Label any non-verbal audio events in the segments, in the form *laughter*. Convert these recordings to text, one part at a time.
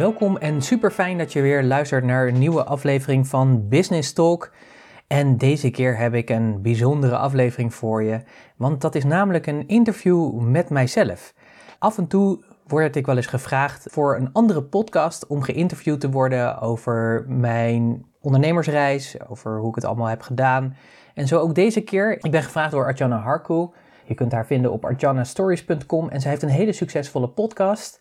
Welkom en super fijn dat je weer luistert naar een nieuwe aflevering van Business Talk. En deze keer heb ik een bijzondere aflevering voor je, want dat is namelijk een interview met mijzelf. Af en toe word ik wel eens gevraagd voor een andere podcast om geïnterviewd te worden over mijn ondernemersreis, over hoe ik het allemaal heb gedaan. En zo ook deze keer. Ik ben gevraagd door Arjana Harku. Je kunt haar vinden op arjanastories.com en zij heeft een hele succesvolle podcast.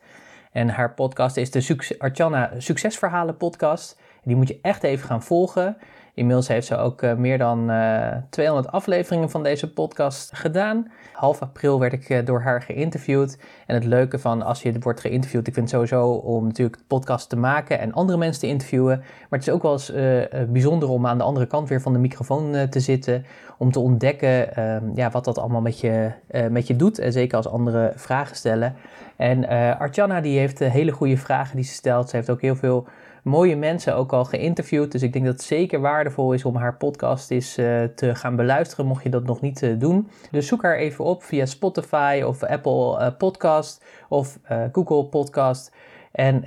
En haar podcast is de Suc Archana Succesverhalen podcast. Die moet je echt even gaan volgen. Inmiddels heeft ze ook uh, meer dan uh, eh, 200 afleveringen van deze podcast gedaan. Half april werd ik uh, door haar geïnterviewd. En het leuke van als je wordt geïnterviewd, ik vind het sowieso om natuurlijk podcast te maken en andere mensen te interviewen. Maar het is ook wel eens bijzonder om aan de andere kant weer van de microfoon te zitten. Om te ontdekken ehm, ja, wat dat allemaal met je, met je doet. En zeker als andere vragen stellen. En Archana die heeft hele goede vragen die ze stelt. Ze heeft ook heel veel mooie mensen ook al geïnterviewd. Dus ik denk dat het zeker waardevol is om haar podcast eens uh, te gaan beluisteren, mocht je dat nog niet uh, doen. Dus zoek haar even op via Spotify of Apple uh, Podcast of Google Podcast. En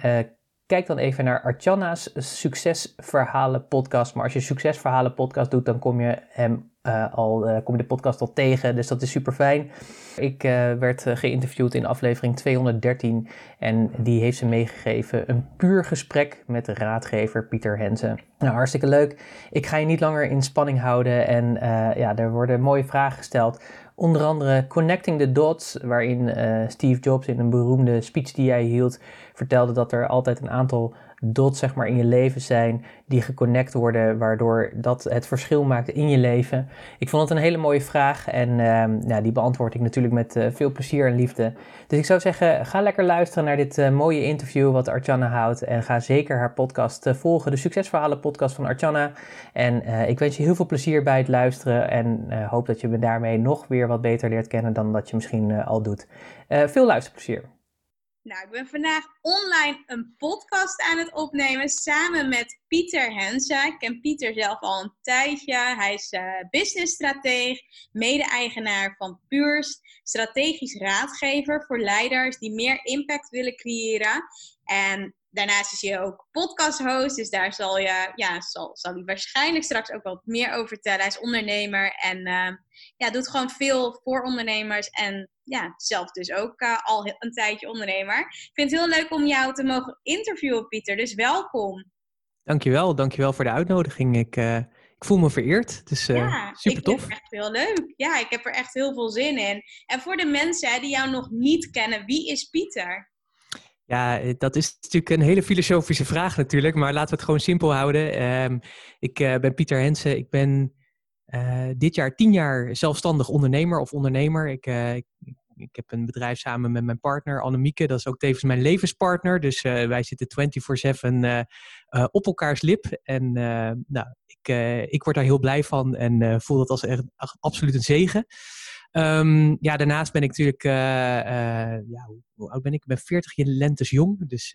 kijk dan even naar Archana's Succesverhalen podcast. Maar als je Succesverhalen podcast doet, dan kom je hem al kom je de podcast al tegen, dus dat is super fijn. Ik uh, werd geïnterviewd in aflevering 213 en die heeft ze meegegeven. Een puur gesprek met de raadgever Pieter Hensen. Nou, hartstikke leuk. Ik ga je niet langer in spanning houden en ja, er worden mooie vragen gesteld. Onder andere Connecting the Dots, waarin Steve Jobs in een beroemde speech die hij hield vertelde dat er altijd een aantal dots zeg maar, in je leven zijn die geconnect worden, waardoor dat het verschil maakt in je leven? Ik vond het een hele mooie vraag en uh, ja, die beantwoord ik natuurlijk met uh, veel plezier en liefde. Dus ik zou zeggen, ga lekker luisteren naar dit uh, mooie interview wat Archana houdt en ga zeker haar podcast uh, volgen, de Succesverhalen podcast van Archana. En ik wens je heel veel plezier bij het luisteren en hoop dat je me daarmee nog weer wat beter leert kennen dan dat je misschien al doet. veel luisterplezier. Nou, ik ben vandaag online een podcast aan het opnemen samen met Pieter Hensen. Ik ken Pieter zelf al een tijdje. Hij is uh, businessstrateeg, mede-eigenaar van Puurs, strategisch raadgever voor leiders die meer impact willen creëren. En daarnaast is hij ook podcast-host, dus daar zal, je, ja, zal, zal hij waarschijnlijk straks ook wat meer over vertellen. Hij is ondernemer en uh, ja, doet gewoon veel voor ondernemers en ja, zelf dus ook uh, al een tijdje ondernemer. Ik vind het heel leuk om jou te mogen interviewen, Pieter, dus welkom. Dankjewel, dankjewel voor de uitnodiging. Ik, uh, ik voel me vereerd, het is ja, super tof. Ja, echt heel leuk. Ja, ik heb er echt heel veel zin in. En voor de mensen die jou nog niet kennen, wie is Pieter? Ja, eh, dat is natuurlijk een hele filosofische vraag natuurlijk, maar laten we het gewoon simpel houden. Um, ik uh, ben Pieter Hensen, ik ben uh, dit jaar tien jaar zelfstandig ondernemer of ondernemer. Ik, ik, ik, heb een bedrijf samen met mijn partner Annemieke, dat is ook tevens mijn levenspartner. Dus wij zitten 24-7 op elkaars lip. En nou, ik, ik word daar heel blij van en voel dat als echt absoluut een zegen. Um, ja, daarnaast ben ik natuurlijk, ja, hoe, hoe, oud ben ik? Ik ben 40 lentes jong. Dus,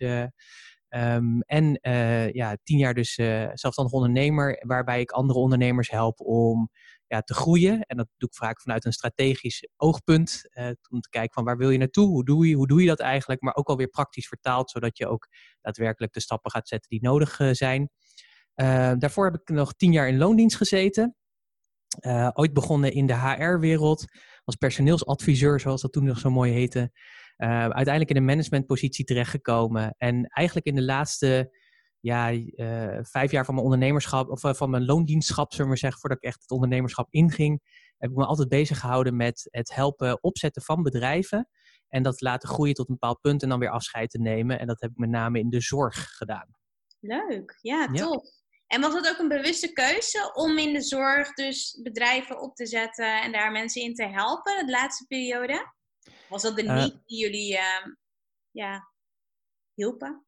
um, en ja, tien jaar dus zelfstandig ondernemer, waarbij ik andere ondernemers help om ja, te groeien. En dat doe ik vaak vanuit een strategisch oogpunt. om te kijken van waar wil je naartoe? Hoe doe je, hoe doe je dat eigenlijk? Maar ook alweer praktisch vertaald, zodat je ook daadwerkelijk de stappen gaat zetten die nodig zijn. daarvoor heb ik nog tien jaar in loondienst gezeten. Ooit begonnen in de HR-wereld als personeelsadviseur, zoals dat toen nog zo mooi heette. Uh, uiteindelijk in een managementpositie terechtgekomen. En eigenlijk in de laatste ja, vijf jaar van mijn ondernemerschap, of van mijn loondienstschap, zullen we maar zeggen, voordat ik echt het ondernemerschap inging, heb ik me altijd bezig gehouden met het helpen opzetten van bedrijven. En dat laten groeien tot een bepaald punt en dan weer afscheid te nemen. En dat heb ik met name in de zorg gedaan. Leuk, ja, tof. En was het ook een bewuste keuze om in de zorg dus bedrijven op te zetten en daar mensen in te helpen de laatste periode? Was dat de uh, die jullie uh, ja, hielpen?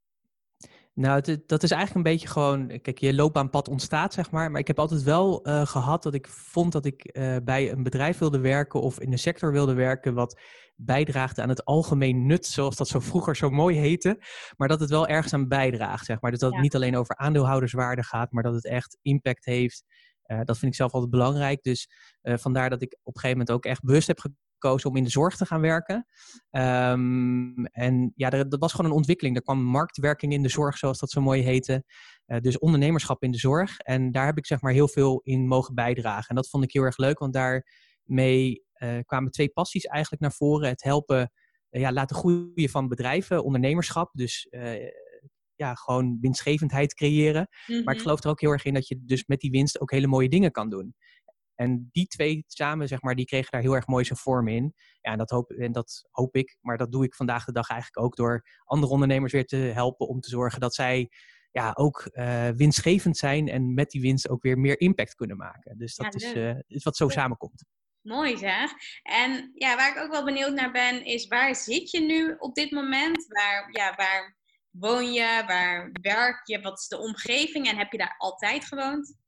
Nou, dat is eigenlijk een beetje gewoon, kijk, je loopbaanpad ontstaat, zeg maar. Maar ik heb altijd wel uh, gehad dat ik vond dat ik uh, bij een bedrijf wilde werken of in de sector wilde werken wat bijdraagt aan het algemeen nut, zoals dat zo vroeger zo mooi heette. Maar dat het wel ergens aan bijdraagt, zeg maar. Dus dat het niet alleen over aandeelhouderswaarde gaat, maar dat het echt impact heeft. Uh, dat vind ik zelf altijd belangrijk. Dus vandaar dat ik op een gegeven moment ook echt bewust heb gekozen om in de zorg te gaan werken. Um, en ja, dat was gewoon een ontwikkeling. Er kwam marktwerking in de zorg, zoals dat zo mooi heette. Uh, dus ondernemerschap in de zorg. En daar heb ik zeg maar heel veel in mogen bijdragen. En dat vond ik heel erg leuk, want daarmee uh, kwamen twee passies eigenlijk naar voren. Het helpen, uh, ja, laten groeien van bedrijven, ondernemerschap. Dus ja, gewoon winstgevendheid creëren. Mm -hmm. Maar ik mhm. geloof er ook heel erg in dat je dus met die winst ook hele mooie dingen kan doen. En die twee samen, zeg maar, die kregen daar heel erg mooi zijn vorm in. Ja, en dat, hoop, en dat hoop ik, maar dat doe ik vandaag de dag eigenlijk ook door andere ondernemers weer te helpen om te zorgen dat zij ja, ook uh, winstgevend zijn en met die winst ook weer meer impact kunnen maken. Dus dat ja, is, uh, is wat zo samenkomt. Mooi zeg. En ja, waar ik ook wel benieuwd naar ben, is waar zit je nu op dit moment? Waar, ja, waar woon je? Waar werk je? Wat is de omgeving? En heb je daar altijd gewoond?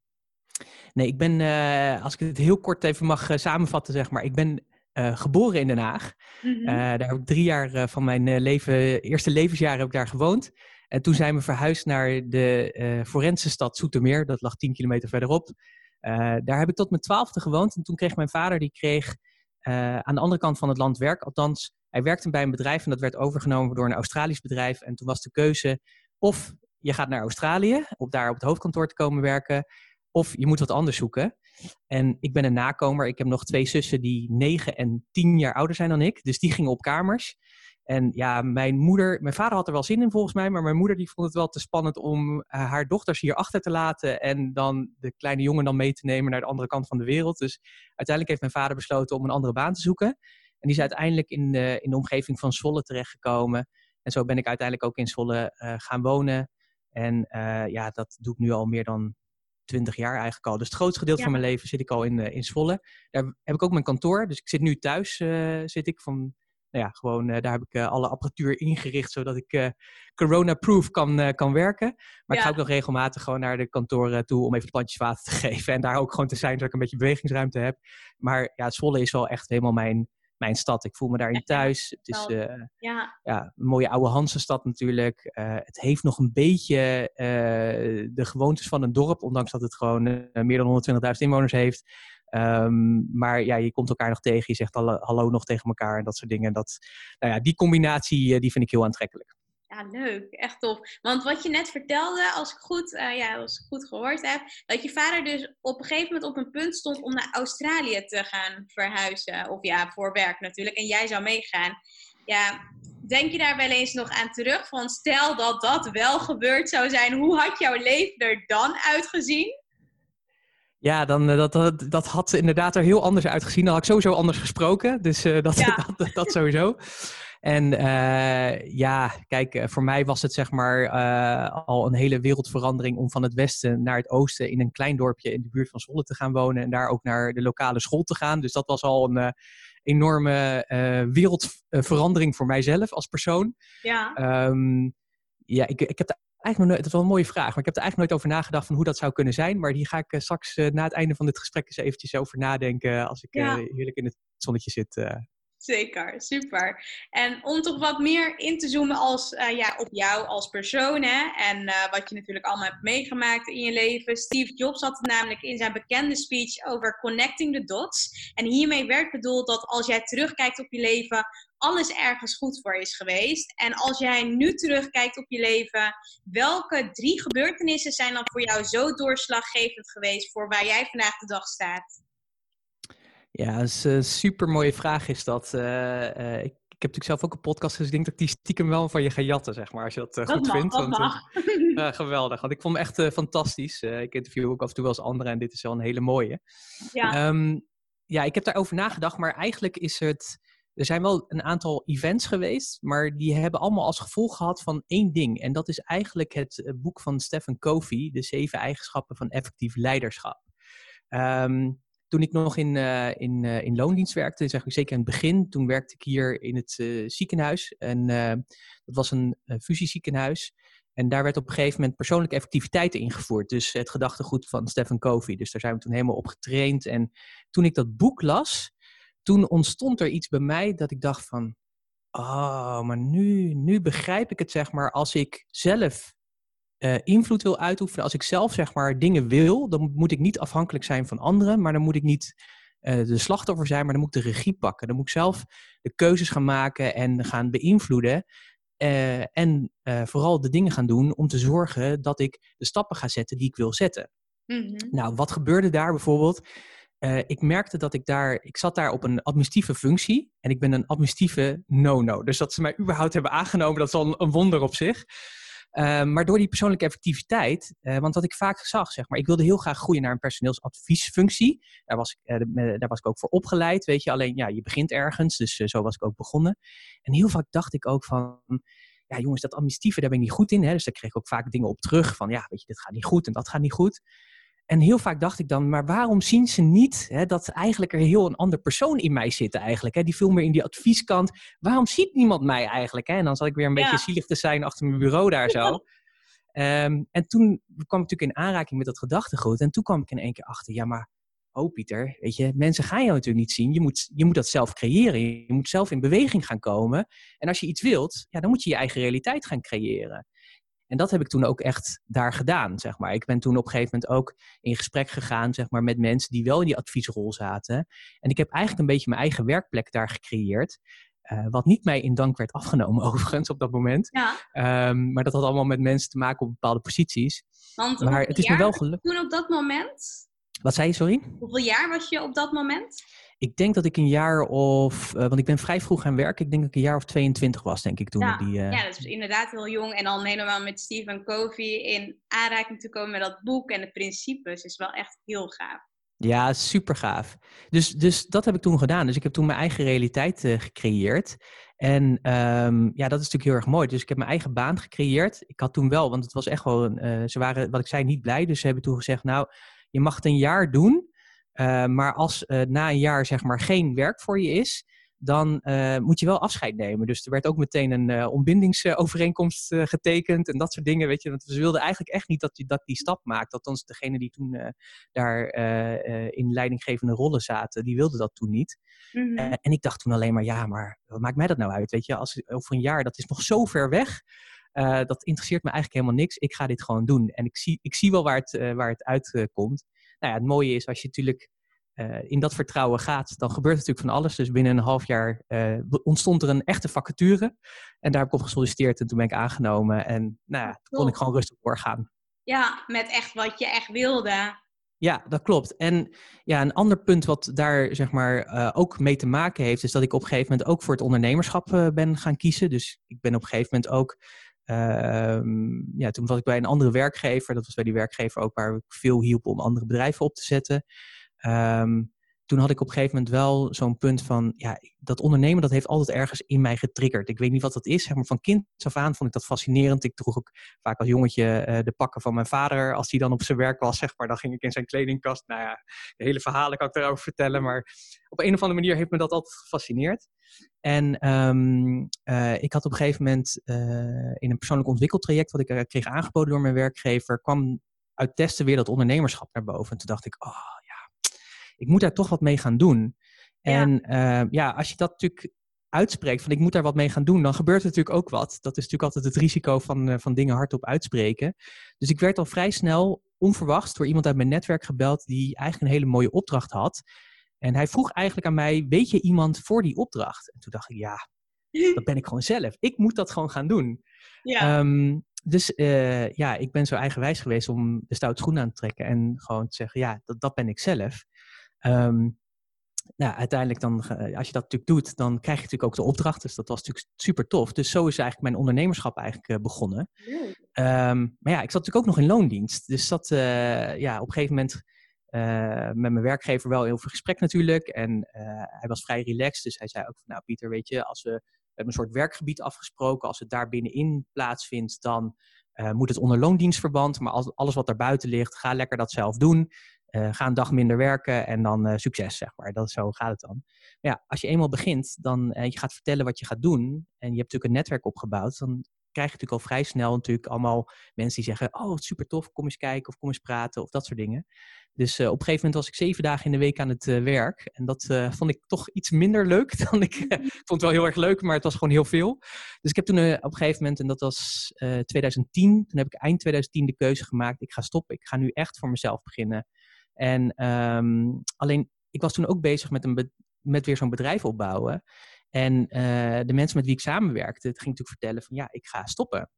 Nee, ik ben, uh, als ik het heel kort even mag uh, samenvatten, zeg maar. Ik ben uh, geboren in Den Haag. Mm -hmm. daar heb ik drie jaar van mijn leven, eerste levensjaren heb ik daar gewoond. En toen zijn we verhuisd naar de forense stad Zoetermeer. Dat lag tien kilometer verderop. daar heb ik tot mijn twaalfde gewoond. En toen kreeg mijn vader, die kreeg aan de andere kant van het land werk. Althans, hij werkte bij een bedrijf en dat werd overgenomen door een Australisch bedrijf. En toen was de keuze of je gaat naar Australië, om daar op het hoofdkantoor te komen werken of je moet wat anders zoeken. En ik ben een nakomer. Ik heb nog twee zussen die negen en tien jaar ouder zijn dan ik. Dus die gingen op kamers. En ja, mijn moeder, mijn vader had er wel zin in volgens mij, maar mijn moeder die vond het wel te spannend om uh, haar dochters hier achter te laten en dan de kleine jongen dan mee te nemen naar de andere kant van de wereld. Dus uiteindelijk heeft mijn vader besloten om een andere baan te zoeken. En die is uiteindelijk in de, in de omgeving van Zwolle terechtgekomen. En zo ben ik uiteindelijk ook in Zwolle uh, gaan wonen. En ja, dat doe ik nu al meer dan 20 jaar eigenlijk al. Dus het grootste gedeelte van mijn leven zit ik al in, uh, in Zwolle. Daar heb ik ook mijn kantoor. Dus ik zit nu thuis, uh, zit ik van, nou ja, gewoon, uh, daar heb ik alle apparatuur ingericht, zodat ik corona-proof kan, kan werken. Maar ja. ik ga ook nog regelmatig gewoon naar de kantoren toe om even plantjes water te *laughs* geven. En daar ook gewoon te zijn, zodat ik een beetje bewegingsruimte heb. Maar ja, Zwolle is wel echt helemaal mijn, mijn stad. Ik voel me daarin thuis. Het is uh, ja. ja. een mooie oude Hansenstad natuurlijk. Uh, het heeft nog een beetje uh, de gewoontes van een dorp, ondanks dat het gewoon meer dan 120.000 inwoners heeft. Um, maar ja, je komt elkaar nog tegen, je zegt hallo, hallo nog tegen elkaar en dat soort dingen. Dat, nou ja, die combinatie die vind ik heel aantrekkelijk. Ja, leuk. Echt tof. Want wat je net vertelde, als ik goed, uh, ja, als ik goed gehoord heb, dat je vader dus op een gegeven moment op een punt stond om naar Australië te gaan verhuizen. Of ja, voor werk natuurlijk. En jij zou meegaan. Ja, denk je daar wel eens nog aan terug? Van stel dat dat wel gebeurd zou zijn, hoe had jouw leven er dan uitgezien? Ja, dan, uh, dat, dat, dat had inderdaad er heel anders uitgezien. Dan had ik sowieso anders gesproken. Dus uh, dat, ja. dat, *laughs* dat, dat, sowieso. En uh, ja, kijk, eh, voor mij was het zeg maar uh, al een hele wereldverandering om van het westen naar het oosten in een klein dorpje in de buurt van Zwolle te gaan wonen en daar ook naar de lokale school te gaan. Dus dat was al een enorme wereldverandering voor mijzelf als persoon. Ja, um, ja ik, ik heb de eigenlijk nog nooit, dat is wel een mooie vraag, maar ik heb er eigenlijk nooit over nagedacht van hoe dat zou kunnen zijn. Maar die ga ik straks na het einde van dit gesprek eens eventjes over nadenken als ik ja. heerlijk in het zonnetje zit. Zeker, super. En om toch wat meer in te zoomen als, uh, ja, op jou als persoon hè? en uh, wat je natuurlijk allemaal hebt meegemaakt in je leven. Steve Jobs had het namelijk in zijn bekende speech over connecting the dots. En hiermee werd bedoeld dat als jij terugkijkt op je leven, alles ergens goed voor is geweest. En als jij nu terugkijkt op je leven, welke drie gebeurtenissen zijn dan voor jou zo doorslaggevend geweest voor waar jij vandaag de dag staat? Ja, dat is een super mooie vraag is dat. Uh, uh, ik, ik heb natuurlijk zelf ook een podcast, dus ik denk dat ik die stiekem wel van je ga jatten, zeg maar, als je dat, uh, goed mag, vindt. Dat want, *laughs* geweldig, want ik vond hem echt fantastisch. ik interview ook af en toe wel eens anderen en dit is wel een hele mooie. Ja. Um, ja, ik heb daarover nagedacht, maar eigenlijk is het er zijn wel een aantal events geweest, maar die hebben allemaal als gevolg gehad van één ding. En dat is eigenlijk het eh, boek van Stephen Covey, De Zeven Eigenschappen van Effectief Leiderschap. Um, toen ik nog in, uh, in, uh, in loondienst werkte, zeg ik zeker in het begin, toen werkte ik hier in het uh, ziekenhuis. En dat was een fusieziekenhuis. En daar werd op een gegeven moment persoonlijke effectiviteit ingevoerd. Dus het gedachtegoed van Stephen Covey. Dus daar zijn we toen helemaal op getraind. En toen ik dat boek las, toen ontstond er iets bij mij dat ik dacht van, oh, maar nu, nu begrijp ik het zeg maar als ik zelf uh, invloed wil uitoefenen, als ik zelf zeg maar dingen wil, dan moet ik niet afhankelijk zijn van anderen, maar dan moet ik niet uh, de slachtoffer zijn, maar dan moet ik de regie pakken. Dan moet ik zelf de keuzes gaan maken en gaan beïnvloeden. Uh, en vooral de dingen gaan doen om te zorgen dat ik de stappen ga zetten die ik wil zetten. Mm -hmm. Nou, wat gebeurde daar bijvoorbeeld? Ik merkte dat ik daar, ik zat daar op een administratieve functie en ik ben een administratieve no-no. Dus dat ze mij überhaupt hebben aangenomen, dat is al een wonder op zich. Uh, maar door die persoonlijke effectiviteit, uh, want wat ik vaak zag, zeg maar, ik wilde heel graag groeien naar een personeelsadviesfunctie. Daar was, ik, daar was ik ook voor opgeleid, weet je. Alleen, ja, je begint ergens, dus zo was ik ook begonnen. En heel vaak dacht ik ook van, ja jongens, dat administratieve, daar ben ik niet goed in. Hè? Dus daar kreeg ik ook vaak dingen op terug van, ja, weet je, dit gaat niet goed en dat gaat niet goed. En heel vaak dacht ik dan, maar waarom zien ze niet hè, dat eigenlijk er heel een ander persoon in mij zit eigenlijk? Hè, die veel meer in die advieskant. Waarom ziet niemand mij eigenlijk? Hè? En dan zat ik weer een beetje zielig te zijn achter mijn bureau daar zo. um, *laughs* en toen kwam ik natuurlijk in aanraking met dat gedachtegoed. En toen kwam ik in één keer achter, ja maar, oh Pieter, weet je, mensen gaan jou natuurlijk niet zien. Je moet, je moet dat zelf creëren. Je moet zelf in beweging gaan komen. En als je iets wilt, ja, dan moet je je eigen realiteit gaan creëren. En dat heb ik toen ook echt daar gedaan, zeg maar. Ik ben toen op een gegeven moment ook in gesprek gegaan, zeg maar, met mensen die wel in die adviesrol zaten. En ik heb eigenlijk een beetje mijn eigen werkplek daar gecreëerd. Uh, wat niet mij in dank werd *laughs* afgenomen, overigens, op dat moment. Ja. Um, maar dat had allemaal met mensen te maken op bepaalde posities. Want maar het is me wel gelukt. Toen op dat moment? Wat zei je, sorry? Hoeveel jaar was je op dat moment? Ik denk dat ik een jaar of, uh, want ik ben vrij vroeg gaan werken. Ik denk dat ik een jaar of 22 was, denk ik toen. Ja, die, uh... ja dat is inderdaad heel jong. En dan helemaal met Stephen Covey in aanraking te komen met dat boek en de principes is wel echt heel gaaf. Ja, super gaaf. Dus, dus dat heb ik toen gedaan. Dus ik heb toen mijn eigen realiteit uh, gecreëerd. En um, ja, dat is natuurlijk heel erg mooi. Dus ik heb mijn eigen baan gecreëerd. Ik had toen wel, want het was echt wel, een, ze waren, wat ik zei, niet blij. Dus ze hebben toen gezegd, nou, je mag het een jaar doen. Uh, maar als uh, na een jaar zeg maar geen werk voor je is, dan uh, moet je wel afscheid nemen. Dus er werd ook meteen een ontbindingsovereenkomst getekend en dat soort dingen, weet je. Want ze wilden eigenlijk echt niet dat je dat die stap maakt. Althans, degene die toen daar in leidinggevende rollen zaten, die wilden dat toen niet. Mm -hmm. en ik dacht toen alleen maar, ja, maar wat maakt mij dat nou uit, weet je? Als, over een jaar, dat is nog zo ver weg. dat interesseert me eigenlijk helemaal niks. Ik ga dit gewoon doen. En ik zie, ik zie wel waar het, waar het uitkomt nou ja, het mooie is als je natuurlijk uh, in dat vertrouwen gaat, dan gebeurt natuurlijk van alles. Dus binnen een half jaar uh, ontstond er een echte vacature. En daar heb ik op gesolliciteerd en toen ben ik aangenomen. En nou ja, toen kon ik gewoon rustig doorgaan. Ja, met echt wat je echt wilde. Ja, dat klopt. En ja, een ander punt wat daar zeg maar uh, ook mee te maken heeft, is dat ik op een gegeven moment ook voor het ondernemerschap ben gaan kiezen. Dus ik ben op een gegeven moment ook Uh, ja, toen was ik bij een andere werkgever. Dat was bij die werkgever ook waar ik veel hielp om andere bedrijven op te zetten. Um, toen had ik op een gegeven moment wel zo'n punt van, ja, dat ondernemen dat heeft altijd ergens in mij getriggerd. Ik weet niet wat dat is, zeg maar van kind af aan vond ik dat fascinerend. Ik droeg ook vaak als jongetje uh, de pakken van mijn vader. Als hij dan op zijn werk was, zeg maar, dan ging ik in zijn kledingkast. Nou ja, de hele verhalen kan ik daarover vertellen. Maar op een of andere manier heeft me dat altijd gefascineerd. En um, uh, ik had op een gegeven moment uh, in een persoonlijk ontwikkeltraject, wat ik kreeg aangeboden door mijn werkgever, kwam uit testen weer dat ondernemerschap naar boven. En toen dacht ik, oh ik moet daar toch wat mee gaan doen. Ja. En uh, ja, als je dat natuurlijk uitspreekt, van ik moet daar wat mee gaan doen, dan gebeurt er natuurlijk ook wat. Dat is natuurlijk altijd het risico van, van dingen hardop uitspreken. Dus ik werd al vrij snel onverwachts door iemand uit mijn netwerk gebeld die eigenlijk een hele mooie opdracht had. En hij vroeg eigenlijk aan mij, weet je iemand voor die opdracht? En toen dacht ik, ja, *laughs* dat ben ik gewoon zelf. Ik moet dat gewoon gaan doen. Ja. Um, dus uh, ja, ik ben zo eigenwijs geweest om de stoute schoenen aan te trekken en gewoon te zeggen, ja, dat, dat ben ik zelf. Um, nou, uiteindelijk dan, als je dat natuurlijk doet, dan krijg je natuurlijk ook de opdracht. Dus dat was natuurlijk super tof. Dus zo is eigenlijk mijn ondernemerschap eigenlijk begonnen. Um, maar ja, ik zat natuurlijk ook nog in loondienst. Dus dat, ja, op een gegeven moment met mijn werkgever wel heel veel gesprek natuurlijk. En hij was vrij relaxed. Dus hij zei ook van, nou Pieter, weet je, als we we hebben een soort werkgebied afgesproken. Als het daar binnenin plaatsvindt, dan moet het onder loondienstverband. Maar als, alles wat daarbuiten ligt, ga lekker dat zelf doen. Uh, ga een dag minder werken en dan uh, succes, zeg maar. Dat, zo gaat het dan. Maar ja, als je eenmaal begint, dan je gaat vertellen wat je gaat doen. En je hebt natuurlijk een netwerk opgebouwd. Dan krijg je natuurlijk al vrij snel natuurlijk allemaal mensen die zeggen... oh, super tof, kom eens kijken of kom eens praten of dat soort dingen. Dus uh, op een gegeven moment was ik zeven dagen in de week aan het uh, werk. En dat uh, vond ik toch iets minder leuk *laughs* dan ik... ik vond het wel heel erg leuk, maar het was gewoon heel veel. Dus ik heb toen op een gegeven moment, en dat was 2010... toen heb ik eind 2010 de keuze gemaakt... ik ga stoppen, ik ga nu echt voor mezelf beginnen. En um, alleen, ik was toen ook bezig met, een met weer zo'n bedrijf opbouwen... En de mensen met wie ik samenwerkte, het ging natuurlijk vertellen van ja, ik ga stoppen.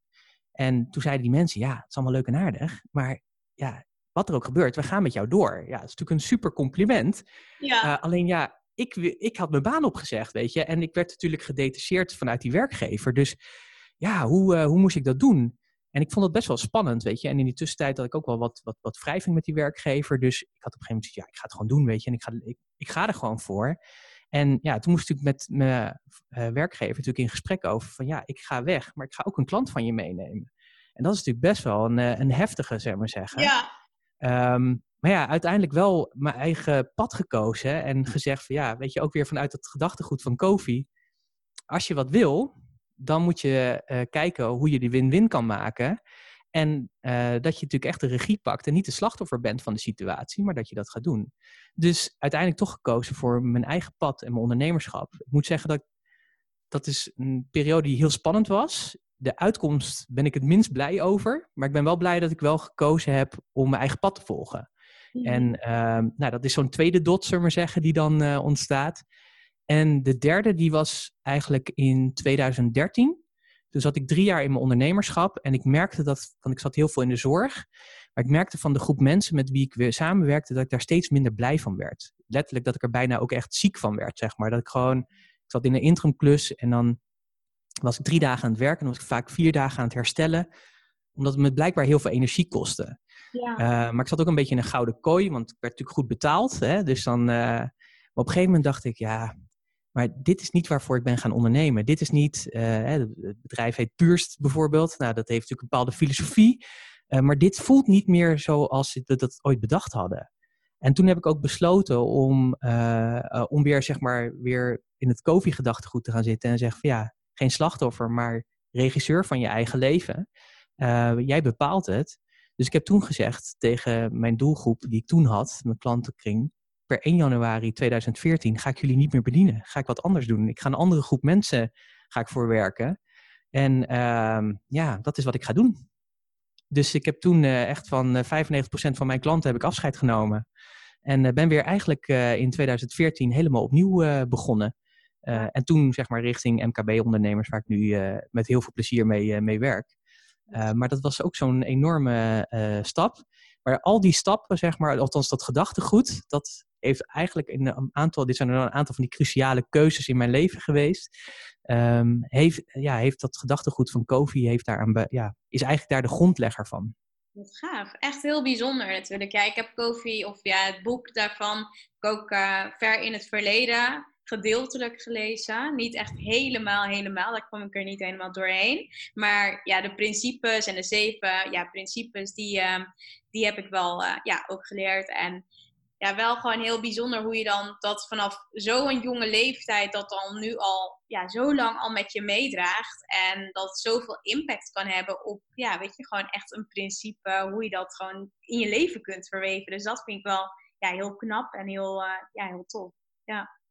En toen zeiden die mensen, ja, het is allemaal leuk en aardig, maar ja, wat er ook gebeurt, we gaan met jou door. Ja, dat is natuurlijk een super compliment. Ja. Uh, alleen ja, ik, ik had mijn baan opgezegd, weet je. En ik werd natuurlijk gedetacheerd vanuit die werkgever. Dus ja, hoe, uh, hoe moest ik dat doen? En ik vond het best wel spannend, weet je. En in die tussentijd had ik ook wel wat, wat, wat wrijving met die werkgever. Dus ik had op een gegeven moment gezegd, ja, ik ga het gewoon doen, weet je. En ik ga, ik, ik ga er gewoon voor. En ja, toen moest ik met mijn uh, werkgever natuurlijk in gesprek over van, ja, ik ga weg, maar ik ga ook een klant van je meenemen. En dat is natuurlijk best wel een, een heftige, zeg maar zeggen. Ja. Um, maar ja, uiteindelijk wel mijn eigen pad gekozen en gezegd van ja, weet je, ook weer vanuit het gedachtegoed van Kofi. Als je wat wil, dan moet je uh, kijken hoe je die win-win kan maken. En uh, dat je natuurlijk echt de regie pakt en niet de slachtoffer bent van de situatie, maar dat je dat gaat doen. Dus uiteindelijk toch gekozen voor mijn eigen pad en mijn ondernemerschap. Ik moet zeggen dat dat is een periode die heel spannend was de uitkomst ben ik het minst blij over. Maar ik ben wel blij dat ik wel gekozen heb om mijn eigen pad te volgen. Mhm. En uh, nou, dat is zo'n tweede dot, zullen we maar zeggen, die dan uh, ontstaat. En de derde, die was eigenlijk in 2013. Toen zat ik drie jaar in mijn ondernemerschap. En ik merkte dat, want ik zat heel veel in de zorg. Maar ik merkte van de groep mensen met wie ik weer samenwerkte, dat ik daar steeds minder blij van werd. Letterlijk dat ik er bijna ook echt ziek van werd, zeg maar. Dat ik gewoon, ik zat in een interimklus en dan was ik drie dagen aan het werken en dan was ik vaak vier dagen aan het herstellen. Omdat het me blijkbaar heel veel energie kostte. Ja. Uh, maar ik zat ook een beetje in een gouden kooi, want ik werd natuurlijk goed betaald. Hè? Dus dan, uh, maar op een gegeven moment dacht ik, ja, maar dit is niet waarvoor ik ben gaan ondernemen. Dit is niet, uh, het bedrijf heet Puurst bijvoorbeeld. Nou, dat heeft natuurlijk een bepaalde filosofie. maar dit voelt niet meer zoals we dat ooit bedacht hadden. En toen heb ik ook besloten om, om weer, zeg maar, weer in het koffie-gedachtegoed te gaan zitten en zeggen van ja, geen slachtoffer, maar regisseur van je eigen leven. Jij bepaalt het. Dus ik heb toen gezegd tegen mijn doelgroep die ik toen had, mijn klantenkring, per 1 januari 2014 ga ik jullie niet meer bedienen. Ga ik wat anders doen. Ik ga een andere groep mensen ga ik voor werken. En uh, ja, dat is wat ik ga doen. Dus ik heb toen uh, echt van 95% van mijn klanten heb ik afscheid genomen. En ben weer eigenlijk in 2014 helemaal opnieuw begonnen. En toen zeg maar richting MKB-ondernemers, waar ik nu met heel veel plezier mee, mee werk. maar dat was ook zo'n enorme stap. Maar al die stappen, zeg maar, althans dat gedachtegoed, dat heeft eigenlijk in een aantal, dit zijn er een aantal van die cruciale keuzes in mijn leven geweest. Um, heeft, ja, heeft dat gedachtegoed van Kofi, heeft daar een, ja, is eigenlijk daar de grondlegger van. Wat gaaf. Echt heel bijzonder natuurlijk. Ja, ik heb Kofi, of ja, het boek daarvan, ook ver in het verleden gedeeltelijk gelezen. Niet echt helemaal, helemaal. Daar kwam ik er niet helemaal doorheen. Maar ja, de principes en de zeven ja, principes, die, uh, die heb ik wel uh, ja, ook geleerd. En ja, wel gewoon heel bijzonder hoe je dan dat vanaf zo'n jonge leeftijd, dat dan nu al ja, zo lang al met je meedraagt. En dat zoveel impact kan hebben op, ja, weet je, gewoon echt een principe, hoe je dat gewoon in je leven kunt verweven. Dus dat vind ik wel ja, heel knap en heel, uh, ja, heel tof. Ja.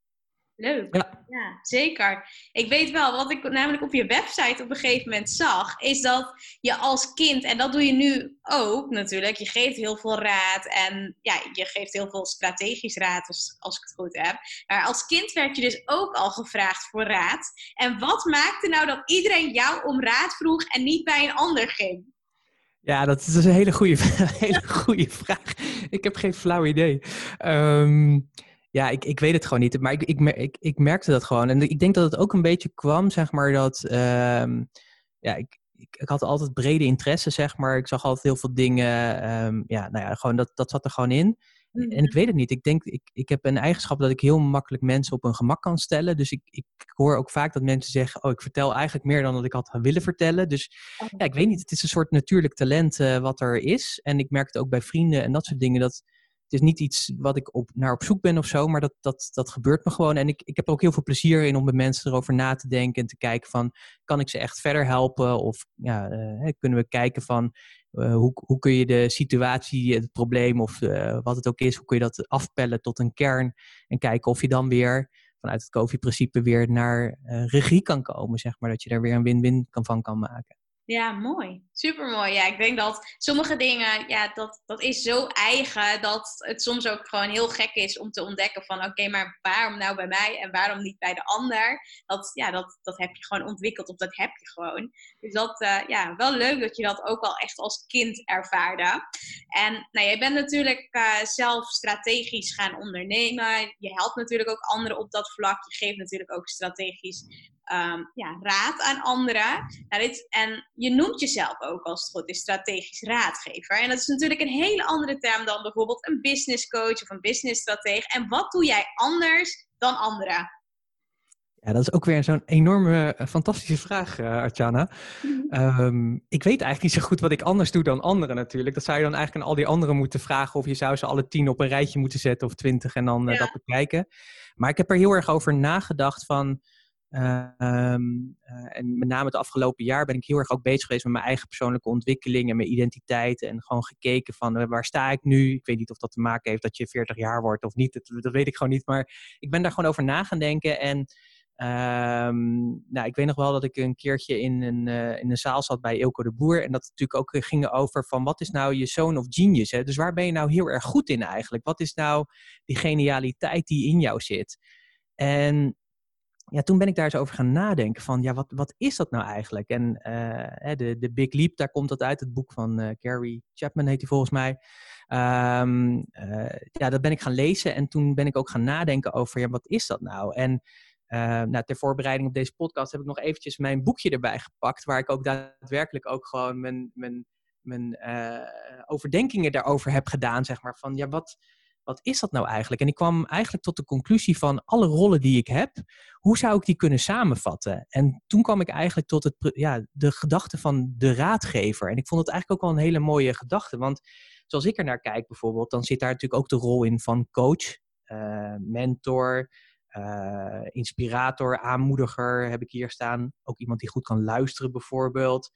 Leuk. Ja. ja. zeker. Ik weet wel, wat ik namelijk op je website op een gegeven moment zag, is dat je als kind, en dat doe je nu ook natuurlijk, je geeft heel veel raad en ja, je geeft heel veel strategisch raad als, als ik het goed heb. Maar als kind werd je dus ook al gevraagd voor raad. En wat maakte nou dat iedereen jou om raad vroeg en niet bij een ander ging? Ja, dat is dus een hele goede, *laughs* hele goede vraag. Ik heb geen flauw idee. Um, Ja, ik, ik weet het gewoon niet. Maar ik, ik, ik, ik merkte dat gewoon. En ik denk dat het ook een beetje kwam, zeg maar, dat... ehm, ja, ik, ik, ik, had altijd brede interesse, zeg maar. Ik zag altijd heel veel dingen. ehm, ja, nou ja, gewoon dat, dat zat er gewoon in. En Mhm. ik weet het niet. Ik denk, ik, ik heb een eigenschap dat ik heel makkelijk mensen op hun gemak kan stellen. Dus ik, ik hoor ook vaak dat mensen zeggen: Oh, ik vertel eigenlijk meer dan dat ik had willen vertellen. Dus Oh. ja, ik weet niet. Het is een soort natuurlijk talent eh, wat er is. En ik merk het ook bij vrienden en dat soort dingen. Dat is niet iets wat ik op, naar op zoek ben of zo, maar dat, dat, dat gebeurt me gewoon. En ik, ik heb er ook heel veel plezier in om met mensen erover na te denken en te kijken van, kan ik ze echt verder helpen? Of ja, eh, kunnen we kijken van, eh, hoe, hoe kun je de situatie, het probleem of eh, wat het ook is, hoe kun je dat afpellen tot een kern? En kijken of je dan weer vanuit het COVID-principe weer naar regie kan komen, zeg maar. Dat je daar weer een win-win van kan maken. Ja, mooi. Supermooi. Ja, ik denk dat sommige dingen, ja, dat, dat is zo eigen dat het soms ook gewoon heel gek is om te ontdekken van oké, maar waarom nou bij mij en waarom niet bij de ander? Dat, ja, dat, dat heb je gewoon ontwikkeld of dat heb je gewoon. Dus dat, uh, ja, wel leuk dat je dat ook al echt als kind ervaarde. En nou, jij bent natuurlijk uh, zelf strategisch gaan ondernemen. Je helpt natuurlijk ook anderen op dat vlak. Je geeft natuurlijk ook strategisch Um, ja, raad aan anderen. Nou, dit, en je noemt jezelf ook als het goed is strategisch raadgever. En dat is natuurlijk een hele andere term dan bijvoorbeeld een business coach of een business stratege. En wat doe jij anders dan anderen? Ja, dat is ook weer zo'n enorme, uh, fantastische vraag, uh, Artjana. Um, ik weet eigenlijk niet zo goed wat ik anders doe dan anderen natuurlijk. Dat zou je dan eigenlijk aan al die anderen moeten vragen of je zou ze alle tien op een rijtje moeten zetten of twintig en dan uh, ja. dat bekijken. Maar ik heb er heel erg over nagedacht van... Um, uh, en met name het afgelopen jaar ben ik heel erg ook bezig geweest met mijn eigen persoonlijke ontwikkeling en mijn identiteit. En gewoon gekeken van uh, waar sta ik nu? Ik weet niet of dat te maken heeft dat je 40 jaar wordt of niet. Dat, dat weet ik gewoon niet. Maar ik ben daar gewoon over na gaan denken. En um, nou, ik weet nog wel dat ik een keertje in een, uh, in een zaal zat bij Ilko de Boer. En dat natuurlijk ook ging over van wat is nou je zoon of genius? Hè? Dus waar ben je nou heel erg goed in eigenlijk? Wat is nou die genialiteit die in jou zit? En ja, toen ben ik daar eens over gaan nadenken van, ja, wat, wat is dat nou eigenlijk? En uh, de, de Big Leap, daar komt dat uit, het boek van uh, Gary Chapman heet hij volgens mij. Um, uh, ja, dat ben ik gaan lezen en toen ben ik ook gaan nadenken over, ja, wat is dat nou? En nou, ter voorbereiding op deze podcast heb ik nog eventjes mijn boekje erbij gepakt, waar ik ook daadwerkelijk ook gewoon mijn, mijn, mijn overdenkingen daarover heb gedaan, zeg maar, van, ja, wat wat is dat nou eigenlijk? En ik kwam eigenlijk tot de conclusie van alle rollen die ik heb, hoe zou ik die kunnen samenvatten? En toen kwam ik eigenlijk tot het, ja, de gedachte van de raadgever. En ik vond het eigenlijk ook wel een hele mooie gedachte, want zoals ik er naar kijk bijvoorbeeld, dan zit daar natuurlijk ook de rol in van coach, uh, mentor, uh, inspirator, aanmoediger heb ik hier staan. Ook iemand die goed kan luisteren bijvoorbeeld.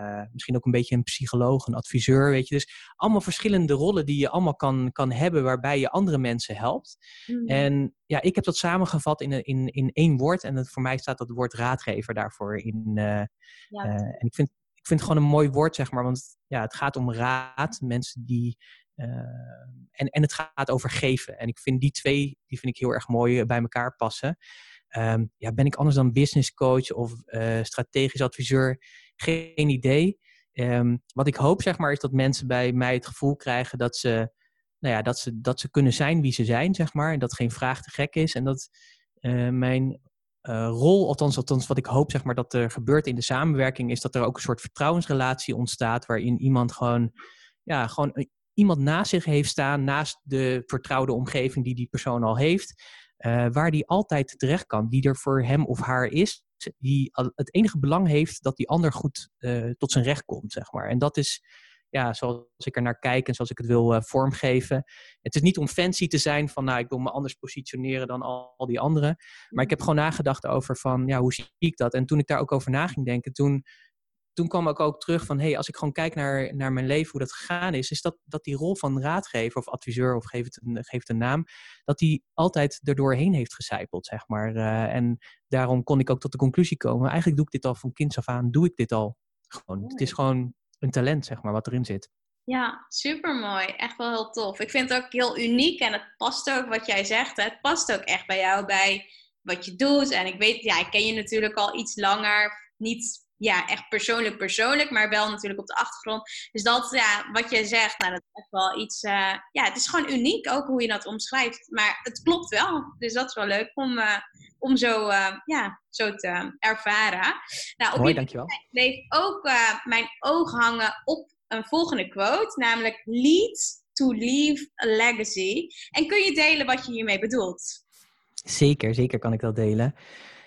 Uh, misschien ook een beetje een psycholoog, een adviseur, weet je. Dus allemaal verschillende rollen die je allemaal kan, kan hebben waarbij je andere mensen helpt. Mm. En ja, ik heb dat samengevat in, in, in één woord. En het, voor mij staat dat woord raadgever daarvoor in. Uh, ja. uh, en ik vind, ik vind het gewoon een mooi woord, zeg maar. Want ja, het gaat om raad. Mensen die... eh, en, en het gaat over geven. En ik vind die twee, die vind ik heel erg mooi bij elkaar passen. Um, ja, ben ik anders dan business coach of uh, strategisch adviseur? Geen idee. Um, wat ik hoop, zeg maar, is dat mensen bij mij het gevoel krijgen dat ze, nou ja, dat ze, dat ze kunnen zijn wie ze zijn, zeg maar. En dat geen vraag te gek is. En dat uh, mijn uh, rol, althans, althans wat ik hoop, zeg maar, dat er gebeurt in de samenwerking, is dat er ook een soort vertrouwensrelatie ontstaat waarin iemand gewoon, ja, gewoon iemand naast zich heeft staan, naast de vertrouwde omgeving die die persoon al heeft. Uh, waar die altijd terecht kan, die er voor hem of haar is, die het enige belang heeft dat die ander goed uh, tot zijn recht komt, zeg maar. En dat is, ja, zoals ik er naar kijk en zoals ik het wil uh, vormgeven. Het is niet om fancy te zijn van, nou, ik wil me anders positioneren dan al, al die anderen. Maar ik heb gewoon nagedacht over van, ja, hoe zie ik dat? En toen ik daar ook over na ging denken, toen toen kwam ik ook terug van, hé, hey, als ik gewoon kijk naar, naar mijn leven, hoe dat gegaan is, is dat, dat die rol van raadgever of adviseur, of geef het een, geef het een naam, dat die altijd er doorheen heeft gecijpeld, zeg maar. Uh, en daarom kon ik ook tot de conclusie komen, eigenlijk doe ik dit al van kinds af aan, doe ik dit al gewoon. Het is gewoon een talent, zeg maar, wat erin zit. Ja, supermooi. Echt wel heel tof. Ik vind het ook heel uniek en het past ook wat jij zegt. Hè? Het past ook echt bij jou, bij wat je doet. En ik weet, ja, ik ken je natuurlijk al iets langer. Niet ja, echt persoonlijk persoonlijk, maar wel natuurlijk op de achtergrond. Dus dat, ja, wat je zegt, nou, dat is echt wel iets, uh, ja, het is gewoon uniek ook hoe je dat omschrijft. Maar het klopt wel, dus dat is wel leuk om, uh, om zo, uh, ja, zo te ervaren. Nou, op Mooi, dankjewel. bleef ook mijn oog hangen op een volgende quote, namelijk lead to leave a legacy. En kun je delen wat je hiermee bedoelt? Zeker, zeker kan ik dat delen.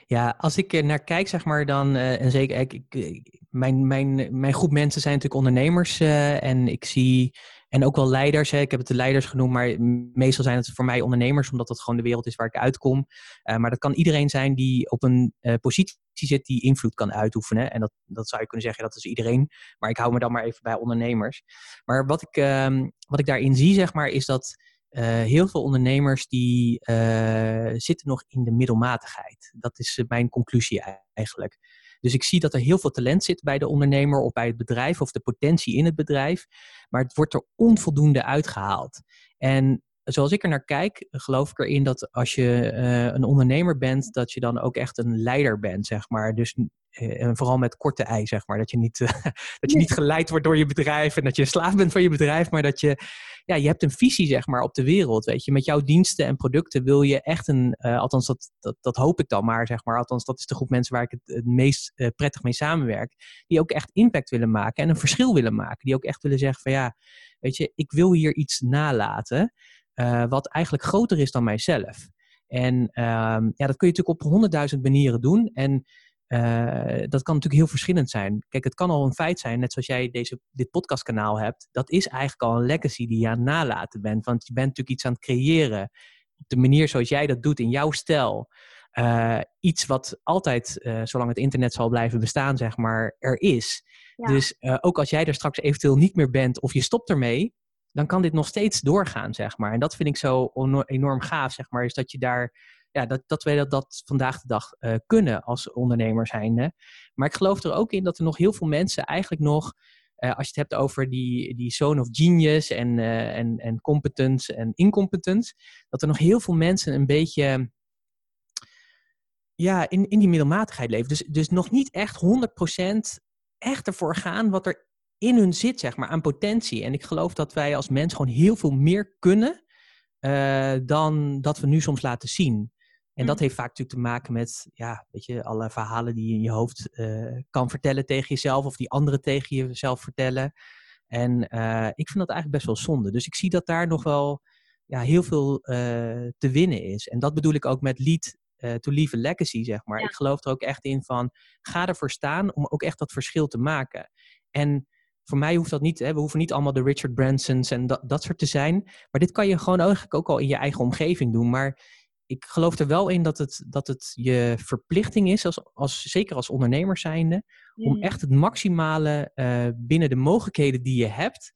Ja, als ik er naar kijk, zeg maar, dan, uh, en zeker, ik, ik, mijn, mijn, mijn groep mensen zijn natuurlijk ondernemers uh, en ik zie, en ook wel leiders, hè. ik heb het de leiders genoemd, maar meestal zijn het voor mij ondernemers, omdat dat gewoon de wereld is waar ik uitkom. Maar dat kan iedereen zijn die op een positie zit die invloed kan uitoefenen. En dat, dat zou je kunnen zeggen, dat is iedereen, maar ik hou me dan maar even bij ondernemers. Maar wat ik, ehm, wat ik daarin zie, zeg maar, is dat heel veel ondernemers die uh, zitten nog in de middelmatigheid. Dat is uh, mijn conclusie eigenlijk. Dus ik zie dat er heel veel talent zit bij de ondernemer of bij het bedrijf of de potentie in het bedrijf, maar het wordt er onvoldoende uitgehaald. En zoals ik er naar kijk, geloof ik erin dat als je een ondernemer bent, dat je dan ook echt een leider bent, zeg maar. Dus en vooral met korte ei, zeg maar. Dat je, niet, *laughs* dat je niet geleid wordt door je bedrijf en dat je slaaf bent van je bedrijf, maar dat je ja, je hebt een visie zeg maar op de wereld, weet je. Met jouw diensten en producten wil je echt een, uh, althans dat, dat, dat hoop ik dan maar zeg maar, althans dat is de groep mensen waar ik het, het meest uh, prettig mee samenwerk, die ook echt impact willen maken en een verschil willen maken. Die ook echt willen zeggen van ja, weet je, ik wil hier iets nalaten uh, wat eigenlijk groter is dan mijzelf. En ehm, ja, dat kun je natuurlijk op honderdduizend manieren doen en uh, dat kan natuurlijk heel verschillend zijn. Kijk, het kan al een feit zijn, net zoals jij deze, dit podcastkanaal hebt. Dat is eigenlijk al een legacy die je aan het nalaten bent. Want je bent natuurlijk iets aan het creëren. Op de manier zoals jij dat doet in jouw stijl. Uh, iets wat altijd, uh, zolang het internet zal blijven bestaan, zeg maar, er is. Ja. Dus ook als jij er straks eventueel niet meer bent of je stopt ermee, dan kan dit nog steeds doorgaan, zeg maar. En dat vind ik zo enorm gaaf, zeg maar, is dat je daar ja, dat, dat wij dat, dat vandaag de dag uh, kunnen als ondernemer zijnde. Maar ik geloof er ook in dat er nog heel veel mensen eigenlijk nog, uh, als je het hebt over die, die zone of genius en, uh, en, en competence en incompetence, dat er nog heel veel mensen een beetje ja, in, in die middelmatigheid leven. Dus, dus nog niet echt 100% echt ervoor gaan wat er in hun zit, zeg maar, aan potentie. En ik geloof dat wij als mens gewoon heel veel meer kunnen uh, dan dat we nu soms laten zien. En dat heeft vaak natuurlijk te maken met, ja, weet je, alle verhalen die je in je hoofd uh, kan vertellen tegen jezelf of die anderen tegen jezelf vertellen. En uh, ik vind dat eigenlijk best wel zonde. Dus ik zie dat daar nog wel ja, heel veel uh, te winnen is. En dat bedoel ik ook met lead to leave a legacy, zeg maar. Ja. Ik geloof er ook echt in van, ga ervoor staan om ook echt dat verschil te maken. En voor mij hoeft dat niet, hè, we hoeven niet allemaal de Richard Bransons en dat, dat soort te zijn. Maar dit kan je gewoon eigenlijk ook al in je eigen omgeving doen. Maar ik geloof er wel in dat het, dat het je verplichting is, als, als, zeker als ondernemer zijnde, om echt het maximale uh, binnen de mogelijkheden die je hebt,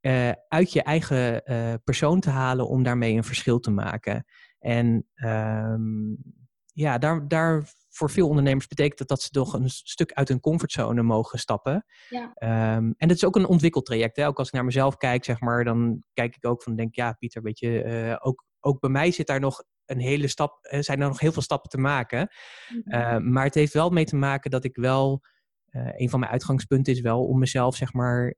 uh, uit je eigen uh, persoon te halen om daarmee een verschil te maken. En um, ja, daar, daar voor veel ondernemers betekent dat dat ze toch een stuk uit hun comfortzone mogen stappen. Ja. Um, en dat is ook een ontwikkeltraject. Hè? Ook als ik naar mezelf kijk, zeg maar, dan kijk ik ook van, denk ja, Pieter, weet je, uh, ook, ook bij mij zit daar nog een hele stap, zijn er nog heel veel stappen te maken. Mm-hmm. Uh, maar het heeft wel mee te maken dat ik wel, uh, een van mijn uitgangspunten is wel om mezelf, zeg maar,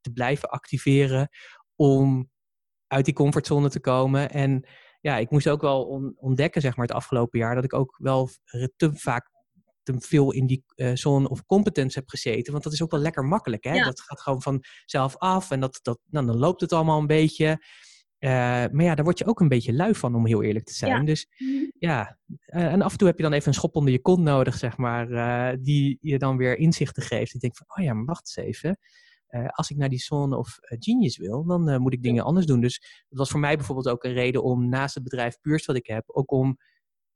te blijven activeren om uit die comfortzone te komen. En ja, ik moest ook wel on ontdekken, zeg maar, het afgelopen jaar, dat ik ook wel te vaak te veel in die uh, zone of competence heb gezeten. Want dat is ook wel lekker makkelijk. Hè? Ja. Dat gaat gewoon vanzelf af en dat, dat, nou, dan loopt het allemaal een beetje. Uh, maar ja, daar word je ook een beetje lui van, om heel eerlijk te zijn. Ja. Dus ja, uh, en af en toe heb je dan even een schop onder je kont nodig, zeg maar, die je dan weer inzichten geeft. Ik denk van, oh ja, maar wacht eens even. Uh, als ik naar die zone of uh, genius wil, dan uh, moet ik dingen anders doen. Dus dat was voor mij bijvoorbeeld ook een reden om naast het bedrijf Puurs wat ik heb, ook om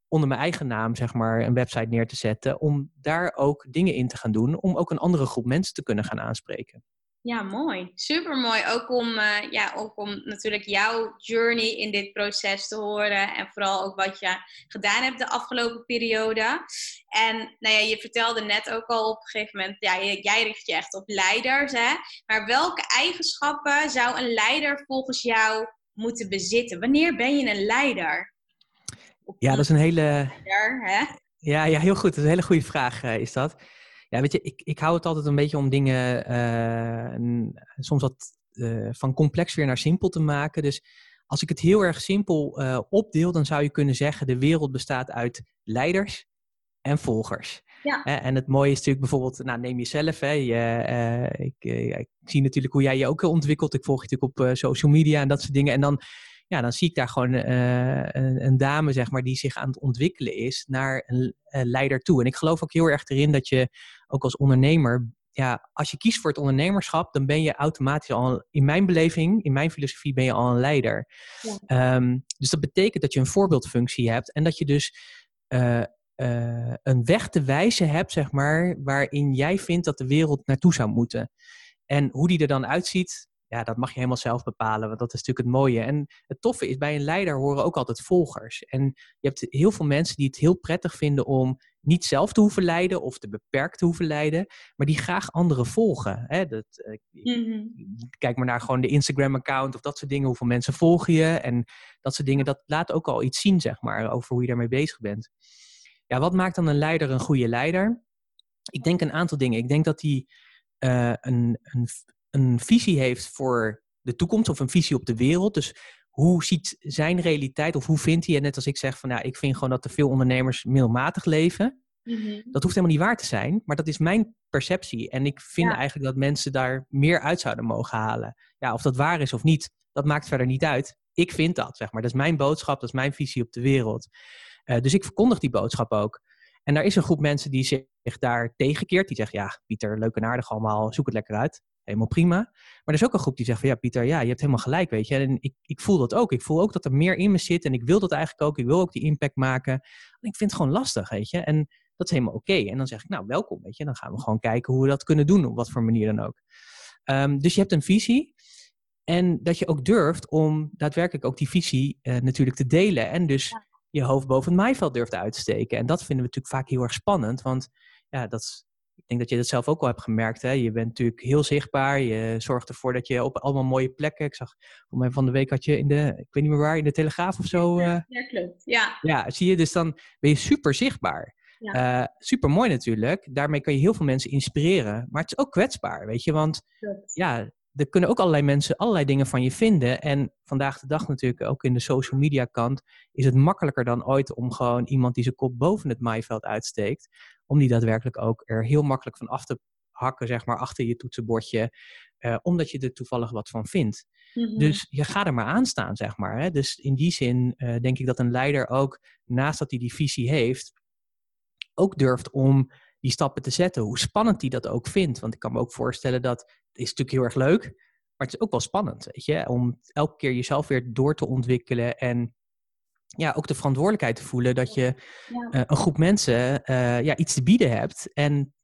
onder mijn eigen naam, zeg maar, een website neer te zetten. Om daar ook dingen in te gaan doen, om ook een andere groep mensen te kunnen gaan aanspreken. Ja, mooi. Super mooi. Ook om, uh, ja, ook om natuurlijk jouw journey in dit proces te horen. En vooral ook wat je gedaan hebt de afgelopen periode. En nou ja, je vertelde net ook al op een gegeven moment, ja, jij richt je echt op leiders. Hè? Maar welke eigenschappen zou een leider volgens jou moeten bezitten? Wanneer ben je een leider? Ja, dat is een hele. Leider, hè? Ja, ja, heel goed. Dat is een hele goede vraag, uh, is dat. Ja, weet je, ik, ik hou het altijd een beetje om dingen uh, soms wat uh, van complex weer naar simpel te maken. Dus als ik het heel erg simpel uh, opdeel, dan zou je kunnen zeggen: de wereld bestaat uit leiders en volgers. Ja. En het mooie is natuurlijk bijvoorbeeld, nou, neem jezelf. Hè. Je, uh, ik, ik, zie natuurlijk hoe jij je ook ontwikkelt. Ik volg je natuurlijk op social media en dat soort dingen. En dan ja, dan zie ik daar gewoon uh, een, een, dame, zeg maar, die zich aan het ontwikkelen is naar een, leider toe. En ik geloof ook heel erg erin dat je ook als ondernemer, ja, als je kiest voor het ondernemerschap, dan ben je automatisch al, in mijn beleving, in mijn filosofie, ben je al een leider. Ja. Um, dus dat betekent dat je een voorbeeldfunctie hebt en dat je dus uh, uh, een weg te wijzen hebt, zeg maar, waarin jij vindt dat de wereld naartoe zou moeten. En hoe die er dan uitziet, ja, dat mag je helemaal zelf bepalen, want dat is natuurlijk het mooie. En het toffe is, bij een leider horen ook altijd volgers. En je hebt heel veel mensen die het heel prettig vinden om niet zelf te hoeven leiden of te beperkt te hoeven leiden, maar die graag anderen volgen. Hè? Dat, mm Kijk maar naar gewoon de Instagram-account of dat soort dingen, hoeveel mensen volgen je en dat soort dingen. Dat laat ook al iets zien, zeg maar, over hoe je daarmee bezig bent. Ja, wat maakt dan een leider een goede leider? Ik denk een aantal dingen. Ik denk dat hij uh, een, een, een visie heeft voor de toekomst of een visie op de wereld. Dus hoe ziet zijn realiteit of hoe vindt hij, en net als ik zeg van ja, ik vind gewoon dat er veel ondernemers middelmatig leven. Mhm. Dat hoeft helemaal niet waar te zijn, maar dat is mijn perceptie. En ik vind eigenlijk dat mensen daar meer uit zouden mogen halen. Ja, of dat waar is of niet, dat maakt verder niet uit. Ik vind dat, zeg maar. Dat is mijn boodschap, dat is mijn visie op de wereld. Uh, dus ik verkondig die boodschap ook. En daar is een groep mensen die zich daar tegenkeert. Die zeggen, ja, Pieter, leuk en aardig allemaal, zoek het lekker uit helemaal prima. Maar er is ook een groep die zegt van ja, Pieter, ja, je hebt helemaal gelijk, weet je. En ik, ik voel dat ook. Ik voel ook dat er meer in me zit en ik wil dat eigenlijk ook. Ik wil ook die impact maken. En ik vind het gewoon lastig, weet je. En dat is helemaal oké. En dan zeg ik, nou, welkom, weet je. Dan gaan we gewoon kijken hoe we dat kunnen doen, op wat voor manier dan ook. Um, dus je hebt een visie. En dat je ook durft om daadwerkelijk ook die visie uh, natuurlijk te delen. En dus je hoofd boven het maaiveld durft uit te steken. En dat vinden we natuurlijk vaak heel erg spannend. Want ja, dat ik denk dat je dat zelf ook al hebt gemerkt. Hè? Je bent natuurlijk heel zichtbaar. Je zorgt ervoor dat je op allemaal mooie plekken. Ik zag voor mij van de week had je in de, ik weet niet meer waar, in de Telegraaf of zo. Ja, uh, klopt. Ja. ja, zie je. Dus dan ben je super zichtbaar. Ja. Uh, super mooi natuurlijk. Daarmee kan je heel veel mensen inspireren. Maar het is ook kwetsbaar, weet je. Want ja, er kunnen ook allerlei mensen allerlei dingen van je vinden. En vandaag de dag natuurlijk, ook in de social media kant, is het makkelijker dan ooit om gewoon iemand die zijn kop boven het maaiveld uitsteekt, om die daadwerkelijk ook er heel makkelijk van af te hakken, zeg maar, achter je toetsenbordje, uh, omdat je er toevallig wat van vindt. Mhm. Dus je gaat er maar aan staan, zeg maar. Hè? Dus in die zin uh, denk ik dat een leider ook, naast dat hij die visie heeft, ook durft om die stappen te zetten. Hoe spannend hij dat ook vindt. Want ik kan me ook voorstellen dat het is natuurlijk heel erg leuk, maar het is ook wel spannend, weet je, om elke keer jezelf weer door te ontwikkelen en ja, ook de verantwoordelijkheid te voelen dat je uh, een groep mensen uh, ja, iets te bieden hebt en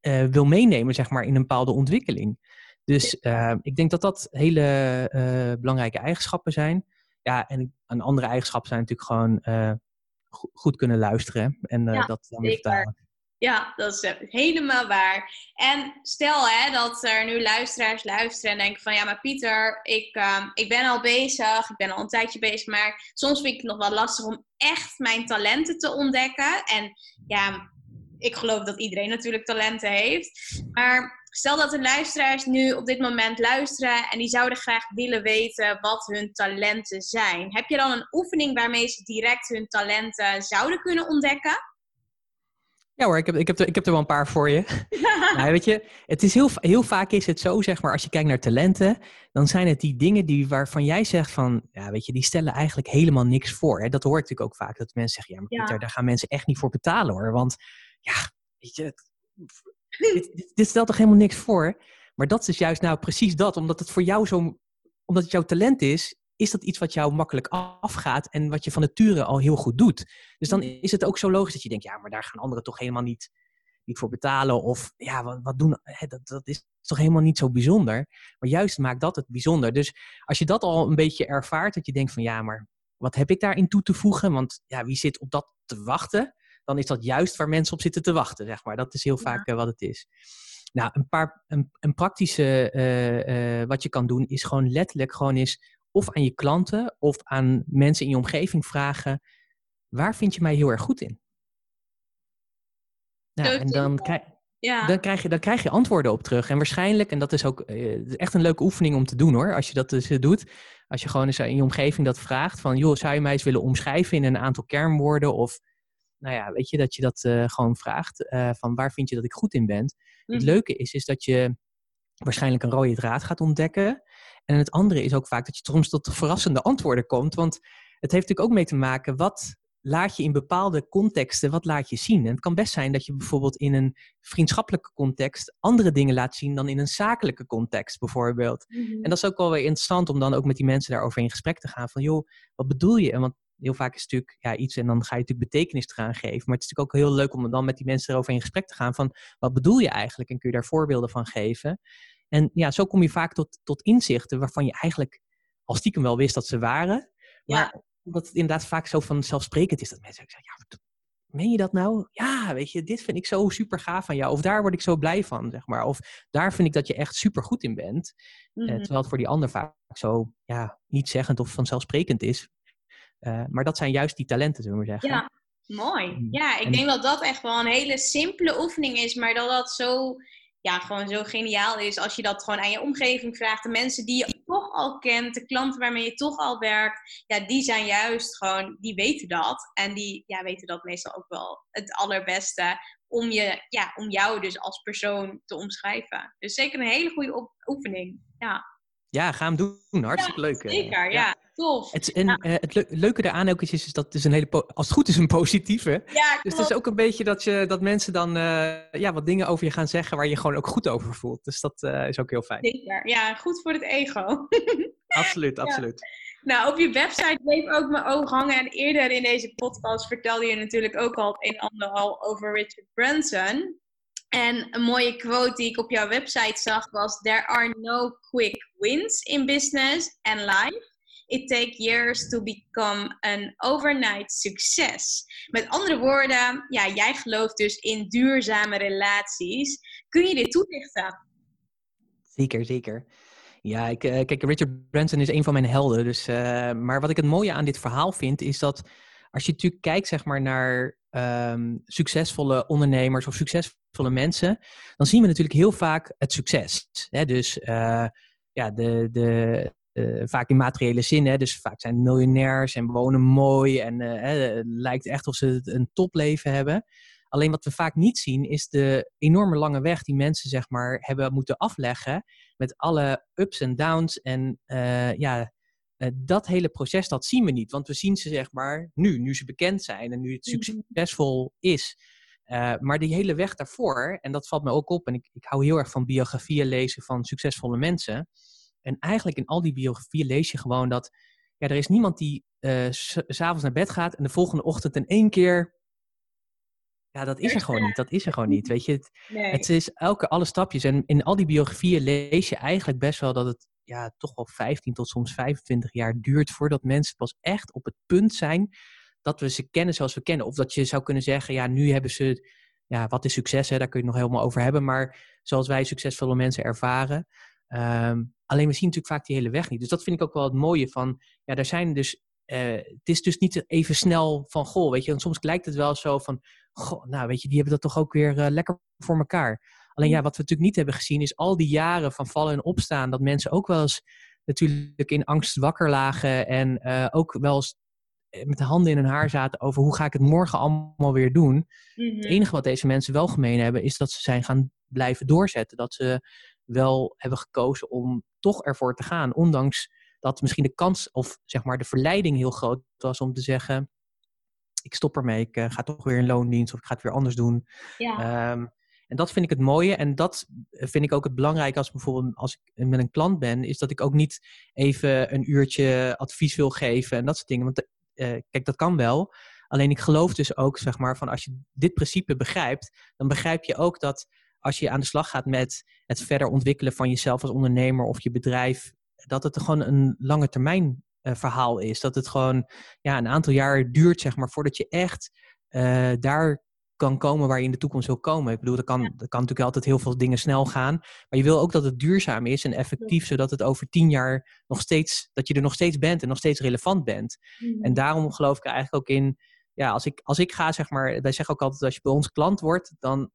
uh, wil meenemen, zeg maar, in een bepaalde ontwikkeling. Dus ik denk dat dat hele belangrijke eigenschappen zijn. Ja, en een andere eigenschap zijn natuurlijk gewoon goed kunnen luisteren en ja, dat dan weer vertalen. Ja, dat is helemaal waar. En stel hè, dat er nu luisteraars luisteren en denken van ja, maar Pieter, ik, uh, ik ben al bezig, ik ben al een tijdje bezig, maar soms vind ik het nog wel lastig om echt mijn talenten te ontdekken. En ja, ik geloof dat iedereen natuurlijk talenten heeft. Maar stel dat de luisteraars nu op dit moment luisteren en die zouden graag willen weten wat hun talenten zijn. Heb je dan een oefening waarmee ze direct hun talenten zouden kunnen ontdekken? Ja hoor, ik heb, ik, heb er, ik heb er wel een paar voor je. *laughs* nou, weet je, het is heel, heel vaak is het zo, zeg maar, als je kijkt naar talenten, dan zijn het die dingen die, waarvan jij zegt van, ja, weet je, die stellen eigenlijk helemaal niks voor. Hè? Dat hoort natuurlijk ook vaak, dat mensen zeggen, ja, maar Pieter, daar gaan mensen echt niet voor betalen hoor. Want, ja, weet je, dit, dit, stelt toch helemaal niks voor? Maar dat is juist nou precies dat, omdat het voor jou zo, omdat het jouw talent is, is dat iets wat jou makkelijk afgaat en wat je van nature al heel goed doet. Dus dan is het ook zo logisch dat je denkt, ja, maar daar gaan anderen toch helemaal niet, niet voor betalen. Of ja, wat, wat doen, hè, dat, dat is toch helemaal niet zo bijzonder. Maar juist maakt dat het bijzonder. Dus als je dat al een beetje ervaart, dat je denkt van ja, maar wat heb ik daarin toe te voegen? Want ja, wie zit op dat te wachten? Dan is dat juist waar mensen op zitten te wachten, zeg maar. Dat is heel vaak eh, wat het is. Nou, een paar een, een praktische uh, uh, wat je kan doen is gewoon letterlijk gewoon eens of aan je klanten of aan mensen in je omgeving vragen: waar vind je mij heel erg goed in? Nou, en dan krijg Ja. Dan, krijg je, dan krijg je antwoorden op terug. En waarschijnlijk, en dat is ook uh, echt een leuke oefening om te doen hoor, als je dat dus doet. Als je gewoon eens in je omgeving dat vraagt van, joh, zou je mij eens willen omschrijven in een aantal kernwoorden? Of, nou ja, weet je, dat je dat uh, gewoon vraagt uh, van waar vind je dat ik goed in ben? Mhm. Het leuke is, is dat je waarschijnlijk een rode draad gaat ontdekken. En het andere is ook vaak dat je soms tot verrassende antwoorden komt. Want het heeft natuurlijk ook mee te maken, wat laat je in bepaalde contexten, wat laat je zien? En het kan best zijn dat je bijvoorbeeld in een vriendschappelijke context andere dingen laat zien dan in een zakelijke context bijvoorbeeld. Mhm. En dat is ook wel weer interessant om dan ook met die mensen daarover in gesprek te gaan. Van joh, wat bedoel je? En want heel vaak is het natuurlijk ja, iets en dan ga je natuurlijk betekenis eraan geven. Maar het is natuurlijk ook heel leuk om dan met die mensen erover in gesprek te gaan. Van wat bedoel je eigenlijk? En kun je daar voorbeelden van geven? En ja, zo kom je vaak tot, tot inzichten waarvan je eigenlijk al stiekem wel wist dat ze waren. Maar omdat het inderdaad vaak zo vanzelfsprekend is dat mensen zeggen, ja, meen je dat nou? Ja, weet je, dit vind ik zo super gaaf van jou. Of daar word ik zo blij van, zeg maar. Of daar vind ik dat je echt super goed in bent. Mhm. Eh, terwijl het voor die ander vaak zo, ja, niet zeggend of vanzelfsprekend is. Uh, maar dat zijn juist die talenten, zullen we maar zeggen. Ja, mooi. Mm. Ja, ik En- denk dat dat echt wel een hele simpele oefening is, maar dat dat zo, ja, gewoon zo geniaal is als je dat gewoon aan je omgeving vraagt. De mensen die je toch al kent, de klanten waarmee je toch al werkt, ja, die zijn juist gewoon, die weten dat. En die ja, weten dat meestal ook wel het allerbeste om, je, ja, om jou dus als persoon te omschrijven. Dus zeker een hele goede oefening. Ja, Ja, ga hem doen. Hartstikke leuk. eh. zeker. Ja, tof. Het, en eh, het le- leuke daaraan ook is, is dat het is een hele, als het goed is, een positieve. *laughs* Ja, Dus het klopt. is ook een beetje dat, je, dat mensen dan eh, ja, wat dingen over je gaan zeggen waar je gewoon ook goed over voelt. Dus dat eh, is ook heel fijn. Zeker. Ja, goed voor het ego. *laughs* Absoluut, absoluut. Nou, op je website bleef ook mijn oog hangen. En eerder in deze podcast vertelde je natuurlijk ook al het een en ander al over Richard Branson. En een mooie quote die ik op jouw website zag was: There are no quick wins in business and life. It takes years to become an overnight success. Met andere woorden, ja, jij gelooft dus in duurzame relaties. Kun je dit toelichten? Zeker, zeker. Ja, ik, eh, kijk, Richard Branson is een van mijn helden. Dus, eh, maar wat ik het mooie aan dit verhaal vind, is dat als je natuurlijk kijkt zeg maar, naar ehm, succesvolle ondernemers of succesvolle mensen, dan zien we natuurlijk heel vaak het succes. Hè? Dus eh, ja, de, de, eh, vaak in materiële zin. Hè? Dus vaak zijn miljonairs en wonen mooi en eh, hè, het lijkt echt of ze een topleven hebben. Alleen wat we vaak niet zien, is de enorme lange weg die mensen zeg maar, hebben moeten afleggen met alle ups en downs. En eh, ja, dat hele proces, dat zien we niet. Want we zien ze zeg maar nu, nu ze bekend zijn en nu het Mhm. succesvol is. Maar die hele weg daarvoor, en dat valt me ook op, en ik, ik hou heel erg van biografieën lezen van succesvolle mensen. En eigenlijk in al die biografieën lees je gewoon dat ja, er is niemand die eh, s- s'avonds naar bed gaat en de volgende ochtend in één keer. Ja, dat is er gewoon niet. Dat is er gewoon niet. Weet je, het, Nee. het is elke, alle stapjes. En in al die biografieën lees je eigenlijk best wel dat het ja, toch wel 15 tot soms 25 jaar duurt voordat mensen pas echt op het punt zijn dat we ze kennen zoals we kennen. Of dat je zou kunnen zeggen, ja, nu hebben ze, ja, wat is succes? Hè? Daar kun je het nog helemaal over hebben. Maar zoals wij succesvolle mensen ervaren. Ehm, alleen we zien natuurlijk vaak die hele weg niet. Dus dat vind ik ook wel het mooie van, ja, er zijn dus, eh, het is dus niet even snel van, goh, weet je, want soms lijkt het wel zo van, goh, nou, weet je, die hebben dat toch ook weer eh, lekker voor elkaar. Alleen ja, wat we natuurlijk niet hebben gezien is al die jaren van vallen en opstaan, dat mensen ook wel eens natuurlijk in angst wakker lagen en eh, ook wel eens met de handen in hun haar zaten over hoe ga ik het morgen allemaal weer doen. Mhm. Het enige wat deze mensen wel gemeen hebben, is dat ze zijn gaan blijven doorzetten. Dat ze wel hebben gekozen om toch ervoor te gaan. Ondanks dat misschien de kans of zeg maar de verleiding heel groot was om te zeggen: Ik stop ermee, ik eh, ga toch weer in loondienst of ik ga het weer anders doen. Ja. Ehm, en dat vind ik het mooie. En dat vind ik ook het belangrijke als bijvoorbeeld als ik met een klant ben, is dat ik ook niet even een uurtje advies wil geven en dat soort dingen. Want eh, kijk, dat kan wel. Alleen ik geloof dus ook, zeg maar, van als je dit principe begrijpt, dan begrijp je ook dat als je aan de slag gaat met het verder ontwikkelen van jezelf als ondernemer of je bedrijf, dat het gewoon een lange termijn eh, verhaal is. Dat het gewoon ja, een aantal jaar duurt, zeg maar, voordat je echt eh, daar kan komen waar je in de toekomst wil komen. Ik bedoel, er kan, er kan natuurlijk altijd heel veel dingen snel gaan. Maar je wil ook dat het duurzaam is en effectief, zodat het over tien jaar nog steeds, dat je er nog steeds bent en nog steeds relevant bent. Mhm. En daarom geloof ik er eigenlijk ook in, ja, als ik, als ik ga, zeg maar, wij zeggen ook altijd, als je bij ons klant wordt, dan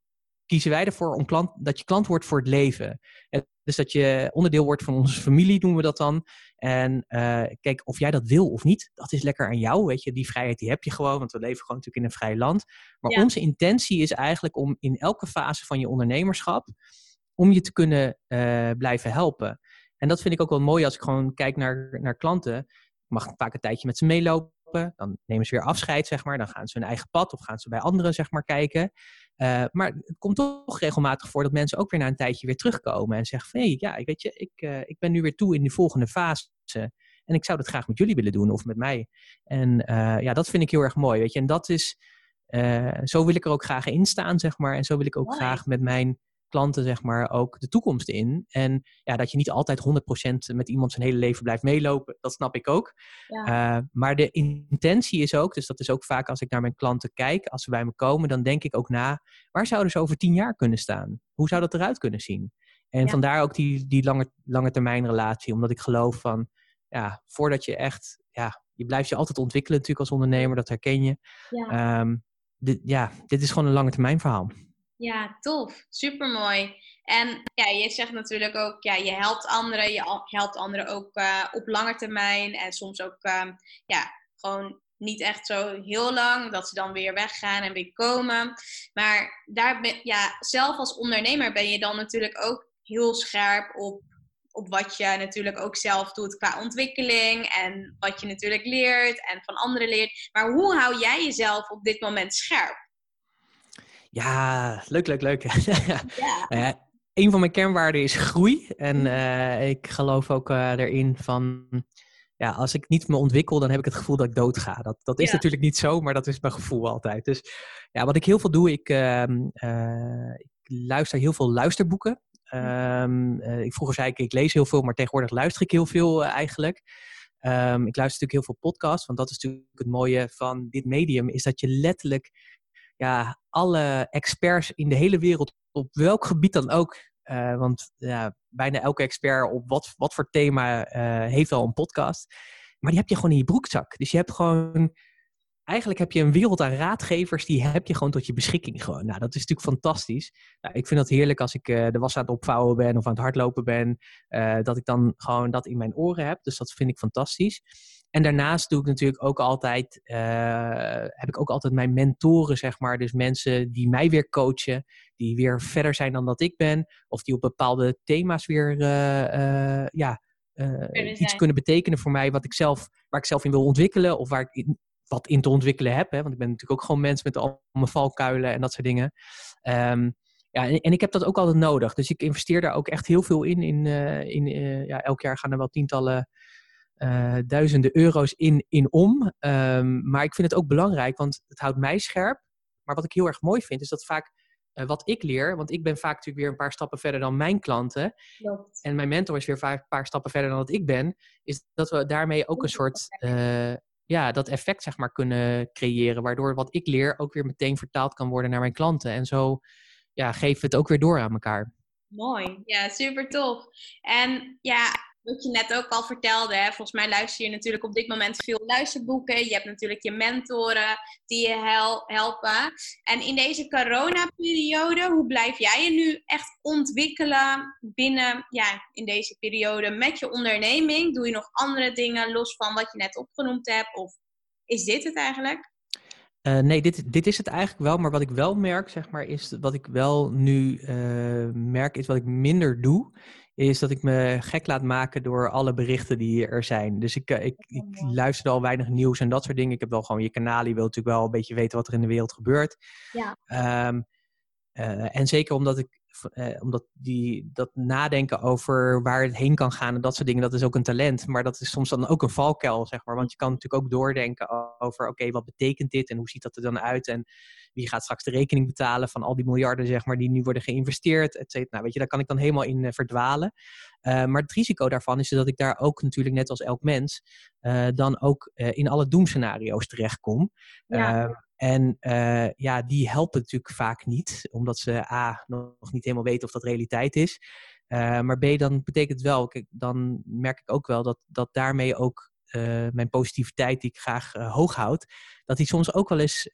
kiezen wij ervoor om klant, dat je klant wordt voor het leven. En dus dat je onderdeel wordt van onze familie, doen we dat dan. En uh, kijk, of jij dat wil of niet, dat is lekker aan jou. Weet je, die vrijheid die heb je gewoon, want we leven gewoon natuurlijk in een vrij land. Maar onze intentie is eigenlijk om in elke fase van je ondernemerschap, om je te kunnen uh, blijven helpen. En dat vind ik ook wel mooi als ik gewoon kijk naar, naar klanten. Ik mag vaak een tijdje met ze meelopen. Dan nemen ze weer afscheid, zeg maar. Dan gaan ze hun eigen pad of gaan ze bij anderen, zeg maar, kijken. Uh, maar het komt toch regelmatig voor dat mensen ook weer na een tijdje weer terugkomen en zeggen van hé, hey, ja, weet je, ik, uh, ik ben nu weer toe in die volgende fase. En ik zou dat graag met jullie willen doen of met mij. En uh, ja, dat vind ik heel erg mooi, weet je. En dat is, zo wil ik er ook graag in staan, zeg maar. En zo wil ik ook mooi. graag met mijn klanten, zeg maar, ook de toekomst in. En ja, dat je niet altijd 100% met iemand zijn hele leven blijft meelopen, dat snap ik ook. Ja. Uh, maar de intentie is ook, dus dat is ook vaak als ik naar mijn klanten kijk, als ze bij me komen, dan denk ik ook na, waar zouden ze over tien jaar kunnen staan? Hoe zou dat eruit kunnen zien? En ja. vandaar ook die, die lange, lange termijn relatie, omdat ik geloof van, ja, voordat je echt, ja, je blijft je altijd ontwikkelen natuurlijk als ondernemer, dat herken je. Ja, um, dit, ja dit is gewoon een lange termijn verhaal. Ja, tof. Supermooi. En ja, je zegt natuurlijk ook, ja, je helpt anderen. Je helpt anderen ook uh, op lange termijn. En soms ook, um, ja, gewoon niet echt zo heel lang. Dat ze dan weer weggaan en weer komen. Maar daar ja, zelf als ondernemer ben je dan natuurlijk ook heel scherp op, op wat je natuurlijk ook zelf doet qua ontwikkeling. En wat je natuurlijk leert en van anderen leert. Maar hoe hou jij jezelf op dit moment scherp? Ja, leuk, leuk, leuk. *laughs* ja. Uh, een van mijn kernwaarden is groei. En uh, ik geloof ook uh, erin van, ja, als ik niet me ontwikkel, dan heb ik het gevoel dat ik doodga. Dat, dat is ja. natuurlijk niet zo, maar dat is mijn gevoel altijd. Dus ja, wat ik heel veel doe, ik, ehm, ik luister heel veel luisterboeken. Um, ik, vroeger zei ik, ik lees heel veel, maar tegenwoordig luister ik heel veel eigenlijk. Um, ik luister natuurlijk heel veel podcasts, want dat is natuurlijk het mooie van dit medium, is dat je letterlijk ja, alle experts in de hele wereld, op welk gebied dan ook. Uh, want ja, bijna elke expert op wat, wat voor thema uh, heeft al een podcast. Maar die heb je gewoon in je broekzak. Dus je hebt gewoon. Eigenlijk heb je een wereld aan raadgevers, die heb je gewoon tot je beschikking. Gewoon. Nou, dat is natuurlijk fantastisch. Nou, ik vind dat heerlijk als ik uh, de was aan het opvouwen ben of aan het hardlopen ben. dat ik dan gewoon dat in mijn oren heb. Dus dat vind ik fantastisch. En daarnaast doe ik natuurlijk ook altijd, uh, heb ik ook altijd mijn mentoren, zeg maar. Dus mensen die mij weer coachen, die weer verder zijn dan dat ik ben. Of die op bepaalde thema's weer, uh, uh, ja, iets kunnen betekenen voor mij wat ik zelf, waar ik zelf in wil ontwikkelen. Of waar ik in, wat in te ontwikkelen heb. Hè? Want ik ben natuurlijk ook gewoon mens met al mijn valkuilen en dat soort dingen. Um, ja, en, en, ik heb dat ook altijd nodig. Dus ik investeer daar ook echt heel veel in. in, in ja, elk jaar gaan er wel tientallen duizenden euro's in, in om. Um, maar ik vind het ook belangrijk, want het houdt mij scherp. Maar wat ik heel erg mooi vind, is dat vaak uh, wat ik leer, want ik ben vaak natuurlijk weer een paar stappen verder dan mijn klanten. Klopt. En mijn mentor is weer vaak een paar stappen verder dan dat ik ben. Is dat we daarmee ook een soort, uh, ja, dat effect zeg maar kunnen creëren. Waardoor wat ik leer ook weer meteen vertaald kan worden naar mijn klanten. En zo ja, geven we het ook weer door aan elkaar. Mooi, ja, super tof. En ja, wat je net ook al vertelde, hè, volgens mij luister je natuurlijk op dit moment veel luisterboeken. Je hebt natuurlijk je mentoren die je hel helpen. En in deze coronaperiode, hoe blijf jij je nu echt ontwikkelen binnen, ja, in deze periode met je onderneming? Doe je nog andere dingen los van wat je net opgenoemd hebt? Of is dit het eigenlijk? Uh, nee, dit, dit is het eigenlijk wel. Maar wat ik wel merk, zeg maar, is wat ik wel nu uh, merk, is wat ik minder doe, is dat ik me gek laat maken door alle berichten die er zijn. Dus ik, eh, ik, ik luister al weinig nieuws en dat soort dingen. Ik heb wel gewoon je kanaal, je wilt natuurlijk wel een beetje weten wat er in de wereld gebeurt. Ja. Um, uh, en zeker omdat ik uh, omdat die, dat nadenken over waar het heen kan gaan en dat soort dingen, dat is ook een talent. Maar dat is soms dan ook een valkuil, zeg maar. Want je kan natuurlijk ook doordenken over, oké, wat betekent dit en hoe ziet dat er dan uit? En wie gaat straks de rekening betalen van al die miljarden, zeg maar, die nu worden geïnvesteerd, et cetera. Nou, weet je, daar kan ik dan helemaal in uh, verdwalen. Uh, maar het risico daarvan is dat ik daar ook natuurlijk, net als elk mens, dan ook in alle doemscenario's terechtkom. Ja. En uh, ja, die helpen natuurlijk vaak niet, omdat ze A, nog niet helemaal weten of dat realiteit is. Uh, maar B, dan betekent het wel, kijk, dan merk ik ook wel dat, dat daarmee ook mijn positiviteit die ik graag hoog houd, dat die soms ook wel eens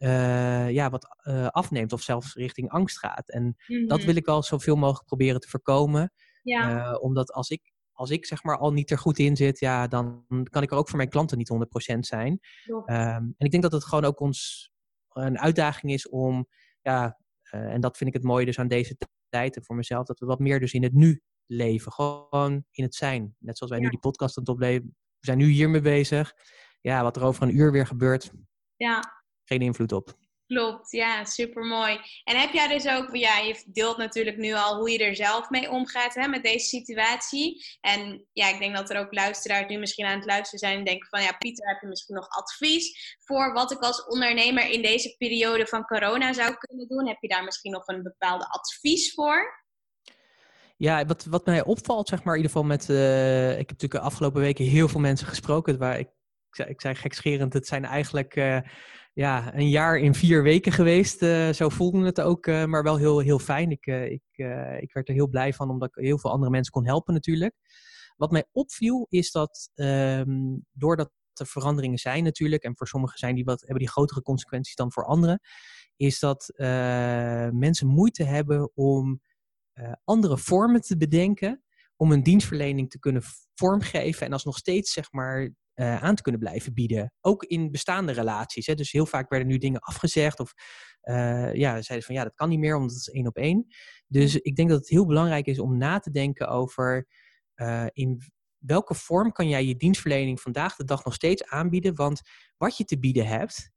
ja, wat afneemt of zelfs richting angst gaat. En dat Mhm. wil ik wel zoveel mogelijk proberen te voorkomen. Ja, Eh, omdat als ik, als ik zeg maar al niet er goed in zit, ja, dan kan ik er ook voor mijn klanten niet 100% zijn. Ehm, en ik denk dat het gewoon ook ons een uitdaging is om, ja, eh, en dat vind ik het mooie dus aan deze tijd en voor mezelf, dat we wat meer dus in het nu leven. Gewoon in het zijn. Net zoals wij Ja. nu die podcast aan het opnemen. We zijn nu hiermee bezig. Ja, wat er over een uur weer gebeurt, ja. geen invloed op. Klopt, ja, super mooi. En heb jij dus ook, ja, je deelt natuurlijk nu al hoe je er zelf mee omgaat hè, met deze situatie. En ja, ik denk dat er ook luisteraars nu misschien aan het luisteren zijn en denken van, ja, Pieter, heb je misschien nog advies voor wat ik als ondernemer in deze periode van corona zou kunnen doen? Heb je daar misschien nog een bepaalde advies voor? Ja, wat, wat mij opvalt, zeg maar, in ieder geval met. eh, ik heb natuurlijk de afgelopen weken heel veel mensen gesproken. Waar ik, ik zei gekscherend, het zijn eigenlijk eh, ja, een jaar in vier weken geweest. eh, zo voelde het ook, eh, maar wel heel, heel fijn. Ik, eh, ik, ik werd er heel blij van, omdat ik heel veel andere mensen kon helpen, natuurlijk. Wat mij opviel, is dat ehm, doordat er veranderingen zijn, natuurlijk, en voor sommigen zijn die wat, hebben die grotere consequenties dan voor anderen, is dat mensen moeite hebben om andere vormen te bedenken om een dienstverlening te kunnen vormgeven en alsnog steeds zeg maar eh, aan te kunnen blijven bieden. Ook in bestaande relaties. Hè. Dus heel vaak werden nu dingen afgezegd of eh, ja, zeiden van ja, dat kan niet meer, omdat het is één op één. Dus ik denk dat het heel belangrijk is om na te denken over eh, in welke vorm kan jij je dienstverlening vandaag de dag nog steeds aanbieden. Want wat je te bieden hebt,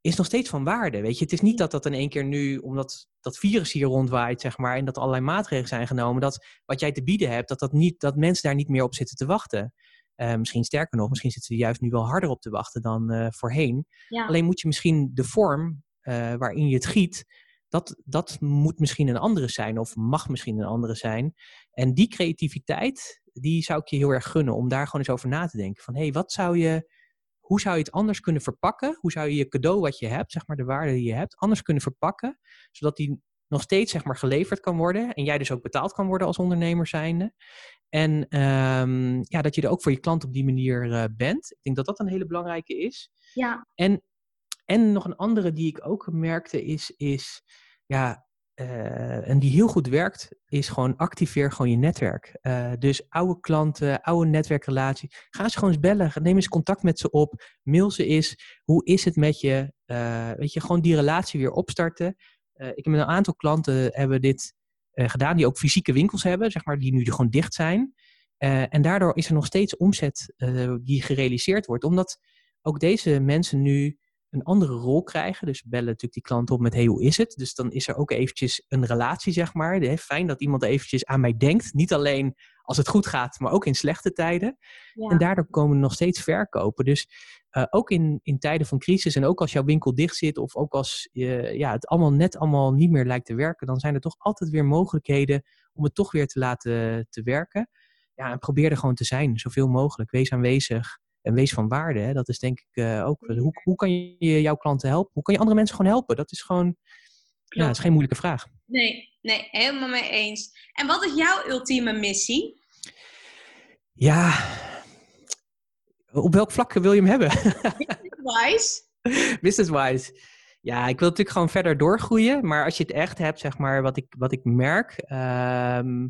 is nog steeds van waarde. Weet je, het is niet dat dat in één keer nu, omdat dat virus hier rondwaait, zeg maar, en dat allerlei maatregelen zijn genomen, dat wat jij te bieden hebt, dat, dat, niet, dat mensen daar niet meer op zitten te wachten. Eh, misschien sterker nog, misschien zitten ze juist nu wel harder op te wachten dan eh, voorheen. Ja, Alleen moet je misschien de vorm eh, waarin je het giet, dat, dat moet misschien een andere zijn of mag misschien een andere zijn. En die creativiteit, die zou ik je heel erg gunnen om daar gewoon eens over na te denken. Van hé, hey, wat zou je, hoe zou je het anders kunnen verpakken? Hoe zou je je cadeau wat je hebt, zeg maar de waarde die je hebt, anders kunnen verpakken? Zodat die nog steeds zeg maar geleverd kan worden en jij dus ook betaald kan worden als ondernemer zijnde. En ehm, ja, dat je er ook voor je klant op die manier eh, bent. Ik denk dat dat een hele belangrijke is. ja, En, en nog een andere die ik ook merkte is, is ja, eh, en die heel goed werkt, is gewoon activeer gewoon je netwerk. Eh, dus oude klanten, oude netwerkrelaties, ga ze gewoon eens bellen, neem eens contact met ze op, mail ze eens, hoe is het met je? Weet je, gewoon die relatie weer opstarten. Eh, ik heb met een aantal klanten hebben dit eh, gedaan, die ook fysieke winkels hebben, zeg maar, die nu gewoon dicht zijn. Eh, en daardoor is er nog steeds omzet eh, die gerealiseerd wordt, omdat ook deze mensen nu een andere rol krijgen. Dus bellen natuurlijk die klant op met, hey, hoe is het? Dus dan is er ook eventjes een relatie, zeg maar. Fijn dat iemand eventjes aan mij denkt. Niet alleen als het goed gaat, maar ook in slechte tijden. ja. En daardoor komen er nog steeds verkopen. Dus eh, ook in, in tijden van crisis en ook als jouw winkel dicht zit... of ook als ja, het allemaal net allemaal niet meer lijkt te werken... dan zijn er toch altijd weer mogelijkheden om het toch weer te laten te werken. Ja, en probeer er gewoon te zijn, zoveel mogelijk. Wees aanwezig en wees van waarde. Hè. Dat is denk ik eh, ook... Hoe, hoe kan je jouw klanten helpen? Hoe kan je andere mensen gewoon helpen? Dat is gewoon... Ja, dat is geen moeilijke vraag. Nee, nee, helemaal mee eens. En wat is jouw ultieme missie? Ja, op welk vlak wil je hem hebben? Wise. *laughs* Business-wise. Ja, ik wil natuurlijk gewoon verder doorgroeien. Maar als je het echt hebt, zeg maar, wat ik, wat ik merk, ehm,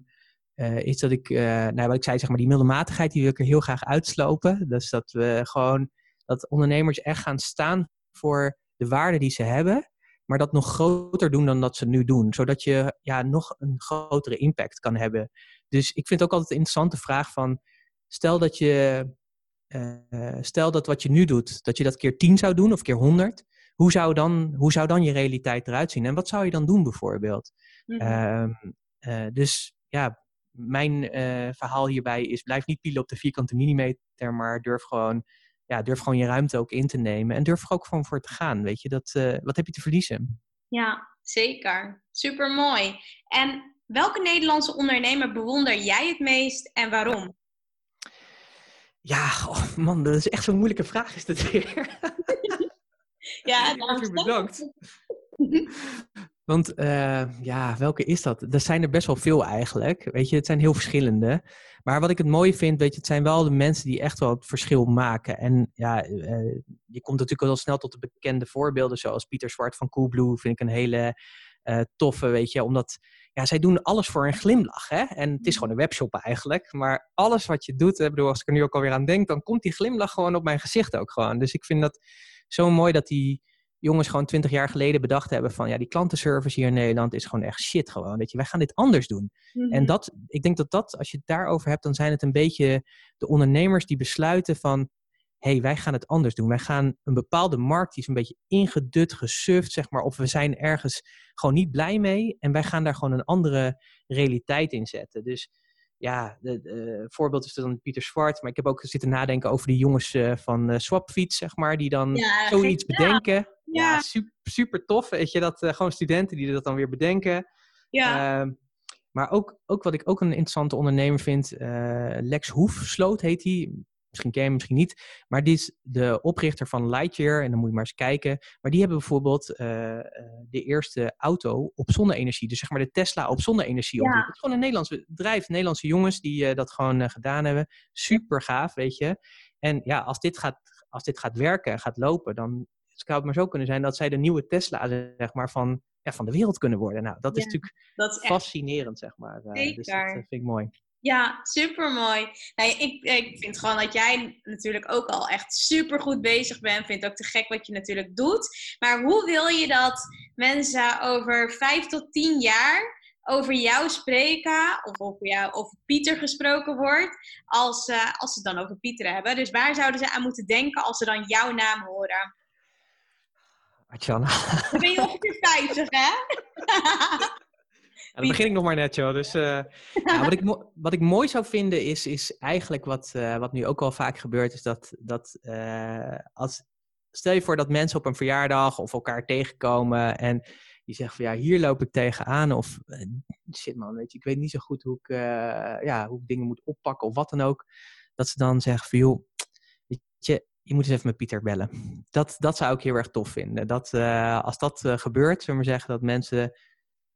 eh, is dat ik, eh, nou, wat ik zei, zeg maar, die middelmatigheid, die wil ik er heel graag uitslopen. Dus dat we gewoon, dat ondernemers echt gaan staan voor de waarde die ze hebben. Maar dat nog groter doen dan dat ze nu doen. Zodat je ja, nog een grotere impact kan hebben. Dus ik vind het ook altijd een interessante vraag van, stel dat je eh, stel dat wat je nu doet, dat je dat keer 10 zou doen of keer 100. Hoe zou, dan, hoe zou dan je realiteit eruit zien? En wat zou je dan doen bijvoorbeeld? Mhm. Ehm, eh, dus ja, mijn eh, verhaal hierbij is: blijf niet pielen op de vierkante millimeter, maar durf gewoon, ja, durf gewoon je ruimte ook in te nemen. En durf er ook gewoon voor te gaan. Weet je, dat, eh, wat heb je te verliezen? Ja, zeker. Super mooi. En welke Nederlandse ondernemer bewonder jij het meest en waarom? Ja, oh man, dat is echt zo'n moeilijke vraag, is dat weer. *laughs* Ja, *laughs* erg bedankt. *laughs* Want uh, ja, welke is dat? Er zijn er best wel veel eigenlijk. Weet je, het zijn heel verschillende. Maar wat ik het mooie vind, weet je, het zijn wel de mensen die echt wel het verschil maken. En ja, uh, je komt natuurlijk wel snel tot de bekende voorbeelden, zoals Pieter Zwart van Coolblue, vind ik een hele uh, toffe, weet je, omdat ja, zij doen alles voor een glimlach. Hè? En het is gewoon een webshop eigenlijk. Maar alles wat je doet, bedoel, als ik er nu ook alweer aan denk, dan komt die glimlach gewoon op mijn gezicht ook gewoon. Dus ik vind dat zo mooi dat die jongens gewoon twintig jaar geleden bedacht hebben van ja, die klantenservice hier in Nederland is gewoon echt shit gewoon. Weet je, wij gaan dit anders doen. En Mhm. dat, ik denk dat dat, als je het daarover hebt, dan zijn het een beetje de ondernemers die besluiten van hé, hey, wij gaan het anders doen. Wij gaan een bepaalde markt, die is een beetje ingedut, gesuft, zeg maar, of we zijn ergens gewoon niet blij mee en wij gaan daar gewoon een andere realiteit in zetten. Dus ja, het voorbeeld is dan Pieter Zwart, maar ik heb ook zitten nadenken over die jongens uh, van uh, Swapfiets, zeg maar, die dan Ja, zoiets bedenken. Ja, super, super tof, weet je, dat uh, gewoon studenten die dat dan weer bedenken. Ja, Ehm, maar ook, ook wat ik ook een interessante ondernemer vind, eh, Lex Hoefsloot heet hij. Misschien ken je hem, misschien niet. Maar die is de oprichter van Lightyear. En dan moet je maar eens kijken. Maar die hebben bijvoorbeeld eh, eh, de eerste auto op zonne-energie. Dus zeg maar de Tesla op zonne-energie. Ja. Het is gewoon een Nederlands bedrijf. Nederlandse jongens die eh, dat gewoon gedaan hebben. Super gaaf, weet je. En ja, als dit gaat, als dit gaat werken en gaat lopen, dan zou het maar zo kunnen zijn dat zij de nieuwe Tesla, zeg maar, van, ja, van de wereld kunnen worden. Nou, dat is natuurlijk dat is echt fascinerend, zeg maar. Dus dat Zeker. eh, vind ik mooi. Ja, super mooi. Nee, ik, ik vind gewoon dat jij natuurlijk ook al echt super goed bezig bent. Vind het ook te gek wat je natuurlijk doet. Maar hoe wil je dat mensen over vijf tot tien jaar over jou spreken, of over jou over Pieter gesproken wordt, als, eh, als ze het dan over Pieter hebben? Dus waar zouden ze aan moeten denken als ze dan jouw naam horen? Artjana. Dan ben je ongeveer 50, hè? *laughs* Dan begin ik nog maar net, joh. Dus, eh, ja, wat, ik wat ik mooi zou vinden is, is eigenlijk wat, eh, wat nu ook wel vaak gebeurt, is dat, dat eh, als, stel je voor dat mensen op een verjaardag of elkaar tegenkomen en die zeggen van ja, hier loop ik tegenaan of shit man, weet je, ik weet niet zo goed hoe ik, ja, hoe ik dingen moet oppakken of wat dan ook. Dat ze dan zeggen van joh, weet je, je moet eens even met Pieter bellen. Dat, dat zou ik heel erg tof vinden. Dat, als dat gebeurt, zullen we zeggen, dat mensen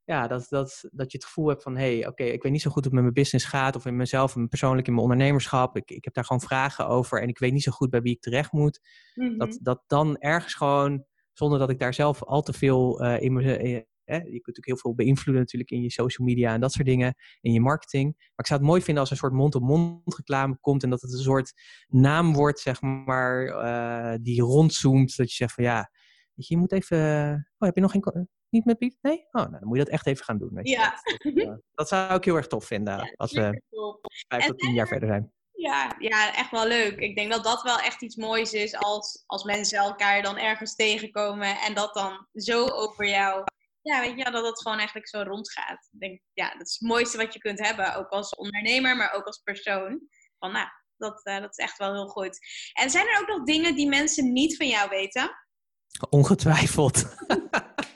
ja, dat, dat, dat je het gevoel hebt van, hé, hey, oké, ik weet niet zo goed hoe het met mijn business gaat, of in mezelf, en persoonlijk in mijn ondernemerschap. Ik, ik heb daar gewoon vragen over en ik weet niet zo goed bij wie ik terecht moet. Mhm. Dat, dat dan ergens gewoon, zonder dat ik daar zelf al te veel eh, in eh, eh, je kunt natuurlijk heel veel beïnvloeden natuurlijk in je social media en dat soort dingen, in je marketing. Maar ik zou het mooi vinden als er een soort mond-op-mond reclame komt en dat het een soort naam wordt, zeg maar, die rondzoomt. Dat je zegt van, ja, je moet even... Oh, heb je nog geen... Niet met Piet? Nee? Oh, nou, dan moet je dat echt even gaan doen. Weet je. Ja. Dat, eh, *laughs* dat zou ik heel erg tof vinden Ja, als we vijf tot tien jaar verder zijn. Ja, ja, echt wel leuk. Ik denk dat dat wel echt iets moois is als, als mensen elkaar dan ergens tegenkomen en dat dan zo over jou. Ja, weet je, dat het gewoon eigenlijk zo rondgaat. Ik denk, ja, dat is het mooiste wat je kunt hebben, ook als ondernemer, maar ook als persoon. Van, nou, dat, eh, dat is echt wel heel goed. En zijn er ook nog dingen die mensen niet van jou weten? Ongetwijfeld. *laughs*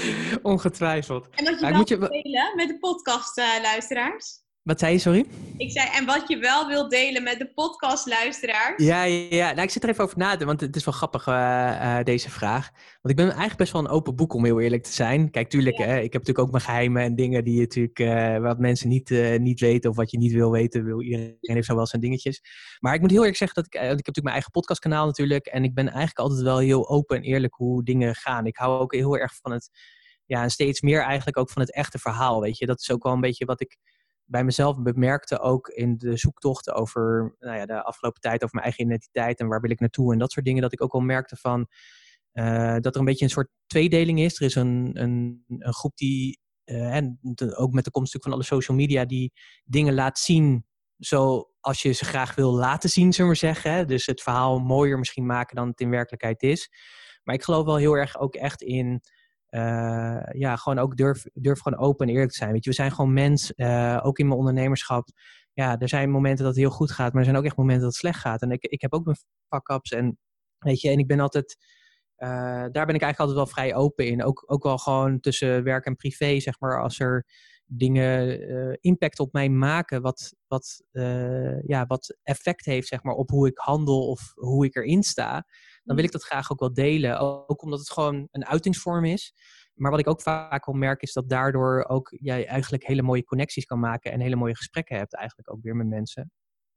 *laughs* Ongetwijfeld. En wat je Ja, wel moet je delen met de podcastluisteraars? Wat zei je, sorry? ik zei, en wat je wel wilt delen met de podcastluisteraars? Ja, ja, ja. Nou, ik zit er even over na te denken, want het is wel grappig, eh, eh, deze vraag. Want ik ben eigenlijk best wel een open boek, om heel eerlijk te zijn. Kijk, tuurlijk, hè, ik heb natuurlijk ook mijn geheimen en dingen die je natuurlijk, eh, wat mensen niet, niet weten of wat je niet wil weten. Wil, iedereen heeft zo wel zijn dingetjes. Maar ik moet heel eerlijk zeggen dat ik, want ik heb natuurlijk mijn eigen podcastkanaal natuurlijk. En ik ben eigenlijk altijd wel heel open en eerlijk hoe dingen gaan. Ik hou ook heel erg van het, ja, en steeds meer eigenlijk ook van het echte verhaal, weet je. Dat is ook wel een beetje wat ik bij mezelf bemerkte ook in de zoektochten over nou ja, de afgelopen tijd, over mijn eigen identiteit en waar wil ik naartoe en dat soort dingen, dat ik ook wel merkte van eh, dat er een beetje een soort tweedeling is. Er is een, een, een groep die, eh, en ook met de komst van alle social media, die dingen laat zien zoals je ze graag wil laten zien, zullen we zeggen. Dus het verhaal mooier misschien maken dan het in werkelijkheid is. Maar ik geloof wel heel erg ook echt in eh, ja, gewoon ook durf, durf gewoon open en eerlijk te zijn. Weet je, we zijn gewoon mens, eh, ook in mijn ondernemerschap. Ja, er zijn momenten dat het heel goed gaat, maar er zijn ook echt momenten dat het slecht gaat. En ik, ik heb ook mijn fuck-ups en weet je, en ik ben altijd, eh, daar ben ik eigenlijk altijd wel vrij open in. Ook, ook wel gewoon tussen werk en privé, zeg maar, als er dingen eh, impact op mij maken, wat, wat, eh, ja, wat effect heeft, zeg maar, op hoe ik handel of hoe ik erin sta dan wil ik dat graag ook wel delen. Ook omdat het gewoon een uitingsvorm is. Maar wat ik ook vaak al merk is dat daardoor ook jij eigenlijk hele mooie connecties kan maken en hele mooie gesprekken hebt eigenlijk ook weer met mensen.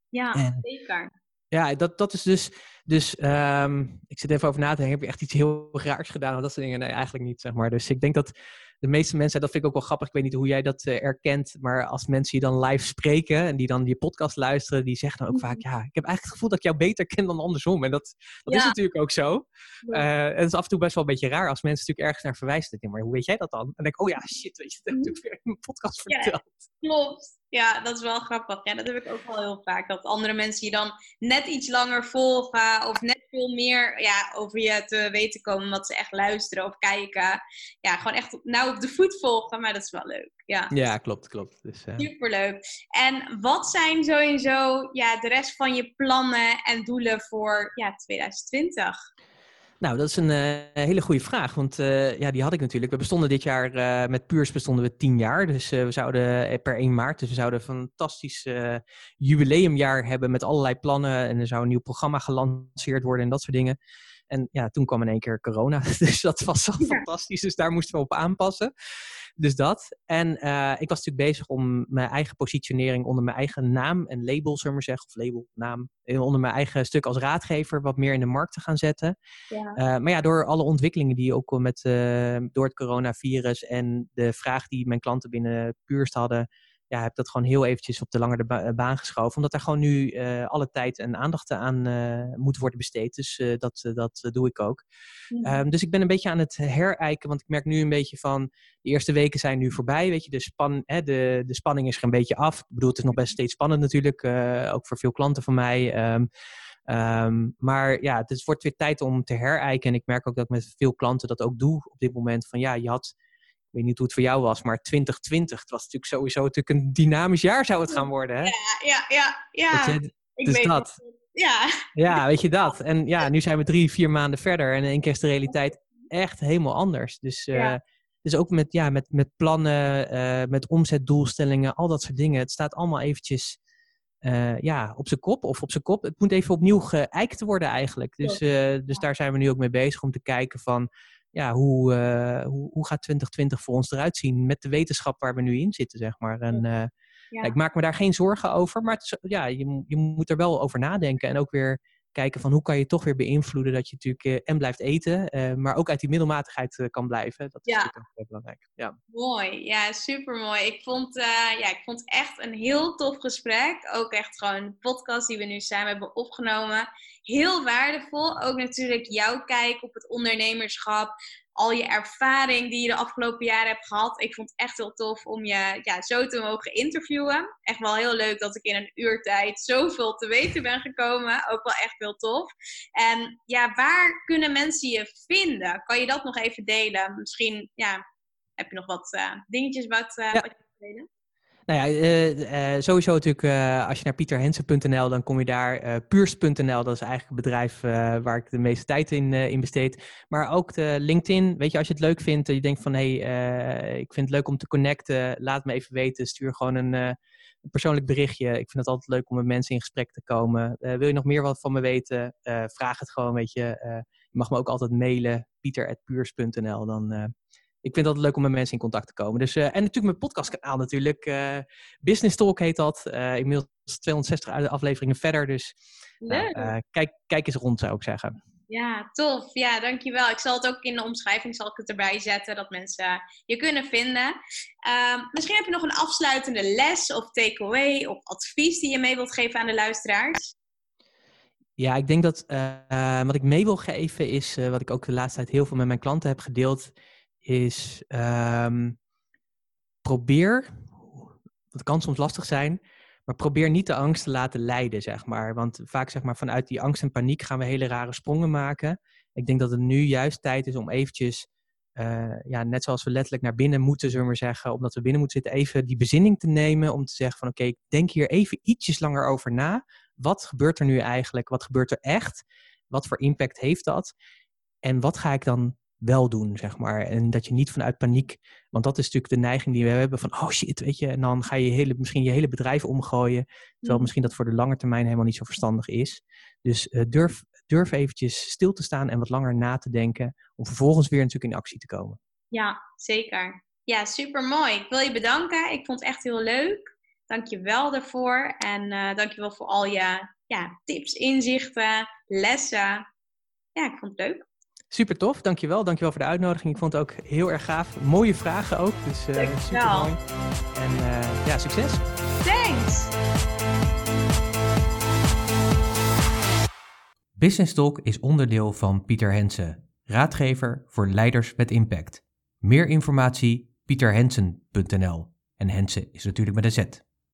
Ja, zeker. Ja, dat, dat is dus. Dus um, ik zit even over na te denken. Heb je echt iets heel raars gedaan? Of dat soort dingen? Nee, eigenlijk niet, zeg maar. Dus ik denk dat de meeste mensen, dat vind ik ook wel grappig. Ik weet niet hoe jij dat uh, erkent. Maar als mensen je dan live spreken en die dan die podcast luisteren, die zeggen dan ook vaak: mhm. Ja, ik heb eigenlijk het gevoel dat ik jou beter ken dan andersom. En dat, dat is natuurlijk ook zo. Uh, het is af en toe best wel een beetje raar als mensen natuurlijk ergens naar verwijzen. maar hoe weet jij dat dan? En dan denk ik: Oh ja, shit, weet je, dat heb ik natuurlijk weer in mijn podcast verteld. Ja, klopt. Ja, dat is wel grappig. Ja, dat heb ik ook wel heel vaak. Dat andere mensen je dan net iets langer volgen of net veel meer ja, over je te weten komen wat ze echt luisteren of kijken. Ja, gewoon echt nou op de voet volgen, maar dat is wel leuk. Ja, ja klopt, klopt. Dus, uh... Superleuk. En wat zijn sowieso ja, de rest van je plannen en doelen voor ja, 2020? Nou, dat is een uh, hele goede vraag, want uh, ja, die had ik natuurlijk. We bestonden dit jaar, uh, met Puurs bestonden we tien jaar, dus we zouden per 1 maart, dus we zouden een fantastisch jubileumjaar hebben met allerlei plannen en er zou een nieuw programma gelanceerd worden en dat soort dingen. En ja, toen kwam in één keer corona, *laughs* dus dat was zo fantastisch, dus daar moesten we op aanpassen. Dus dat. En uh, ik was natuurlijk bezig om mijn eigen positionering onder mijn eigen naam en label, zullen we maar zeggen, of label, naam, eh, onder mijn eigen stuk als raadgever wat meer in de markt te gaan zetten. Ja. Uh, maar ja, door alle ontwikkelingen die ook met, uh, door het coronavirus en de vraag die mijn klanten binnen Puurst hadden, ja, heb dat gewoon heel eventjes op de langere eh, baan geschoven. Omdat daar gewoon nu uh, alle tijd en aandacht aan uh, moet worden besteed. Dus uh, dat, dat doe ik ook. Ja. Um, dus ik ben een beetje aan het herijken. Want ik merk nu een beetje van... De eerste weken zijn nu voorbij. Weet je, de, span, hè, de, de spanning is er een beetje af. Ik bedoel, het is nog best steeds spannend natuurlijk. ook voor veel klanten van mij. Um, Um, maar ja, het wordt weer tijd om te herijken. En ik merk ook dat ik met veel klanten dat ook doe op dit moment. Van ja, je had weet niet hoe het voor jou was, maar 2020, het was natuurlijk sowieso natuurlijk een dynamisch jaar zou het gaan worden. Hè? Ja, ja, ja. ja. Je, ik dus weet dat. Ja. ja, weet je dat. En ja, nu zijn we drie, vier maanden verder en in één keer is de realiteit echt helemaal anders. Dus, uh, dus ook met, ja, met, met plannen, uh, met omzetdoelstellingen, al dat soort dingen. Het staat allemaal eventjes uh, ja, op zijn kop of op zijn kop. Het moet even opnieuw geëikt worden eigenlijk. Dus, dus daar zijn we nu ook mee bezig om te kijken van ja, hoe, uh, hoe, hoe gaat 2020 voor ons eruit zien met de wetenschap waar we nu in zitten, zeg maar. En uh, ja. ik maak me daar geen zorgen over, maar ja, je, je moet er wel over nadenken en ook weer kijken van hoe kan je toch weer beïnvloeden dat je natuurlijk uh, en blijft eten, uh, maar ook uit die middelmatigheid uh, kan blijven. Dat is ja. natuurlijk heel belangrijk. Ja. Mooi, ja, super mooi. Ik vond, ja, ik vond echt een heel tof gesprek. Ook echt gewoon een podcast die we nu samen hebben opgenomen. Heel waardevol. Ook natuurlijk jouw kijk op het ondernemerschap al je ervaring die je de afgelopen jaren hebt gehad. Ik vond het echt heel tof om je ja, zo te mogen interviewen. Echt wel heel leuk dat ik in een uur tijd zoveel te weten ben gekomen. Ook wel echt heel tof. En ja, waar kunnen mensen je vinden? Kan je dat nog even delen? Misschien ja, heb je nog wat uh, dingetjes wat, uh, ja. wat je delen? Nou ja, uh, uh, sowieso natuurlijk, uh, als je naar pieterhensen.nl, dan kom je daar. Puurs.nl, dat is eigenlijk het bedrijf waar ik de meeste tijd in, in besteed. Maar ook de LinkedIn. Weet je, als je het leuk vindt, je denkt van hé, hey, ik vind het leuk om te connecten, laat me even weten. Stuur gewoon een, een persoonlijk berichtje. Ik vind het altijd leuk om met mensen in gesprek te komen. wil je nog meer wat van me weten? vraag het gewoon, weet je. je mag me ook altijd mailen, pieter.puurs.nl. Dan ik vind het leuk om met mensen in contact te komen. Dus, uh, en natuurlijk mijn podcastkanaal natuurlijk. Uh, Business Talk heet dat. Uh, inmiddels 260 afleveringen verder. Dus kijk, kijk eens rond zou ik zeggen. Ja, tof. Ja, dankjewel. Ik zal het ook in de omschrijving zal ik het erbij zetten, dat mensen je kunnen vinden. Ehm, misschien heb je nog een afsluitende les of takeaway of advies die je mee wilt geven aan de luisteraars. Ja, ik denk dat wat ik mee wil geven is, wat ik ook de laatste tijd heel veel met mijn klanten heb gedeeld, is um, probeer, het kan soms lastig zijn, maar probeer niet de angst te laten leiden, zeg maar. Want vaak zeg maar vanuit die angst en paniek gaan we hele rare sprongen maken. Ik denk dat het nu juist tijd is om eventjes, uh, ja, net zoals we letterlijk naar binnen moeten, zullen we maar zeggen, omdat we binnen moeten zitten, even die bezinning te nemen om te zeggen van oké, okay, denk hier even ietsjes langer over na. Wat gebeurt er nu eigenlijk? Wat gebeurt er echt? Wat voor impact heeft dat? En wat ga ik dan wel doen, zeg maar. En dat je niet vanuit paniek, want dat is natuurlijk de neiging die we hebben van, oh shit, weet je, en dan ga je hele, misschien je hele bedrijf omgooien, terwijl mm. misschien dat voor de lange termijn helemaal niet zo verstandig is. Dus uh, durf, durf eventjes stil te staan en wat langer na te denken, om vervolgens weer natuurlijk in actie te komen. Ja, zeker. Ja, super mooi. Ik wil je bedanken. Ik vond het echt heel leuk. Dank je wel daarvoor. En uh, dank je wel voor al je ja, tips, inzichten, lessen. Ja, ik vond het leuk. Super tof, dankjewel. Dankjewel voor de uitnodiging. Ik vond het ook heel erg gaaf. Mooie vragen ook, dus uh, super mooi. En uh, ja, succes. Thanks. Business Talk is onderdeel van Pieter Hensen, raadgever voor leiders met impact. Meer informatie pieterhensen.nl en Hensen is natuurlijk met een Z.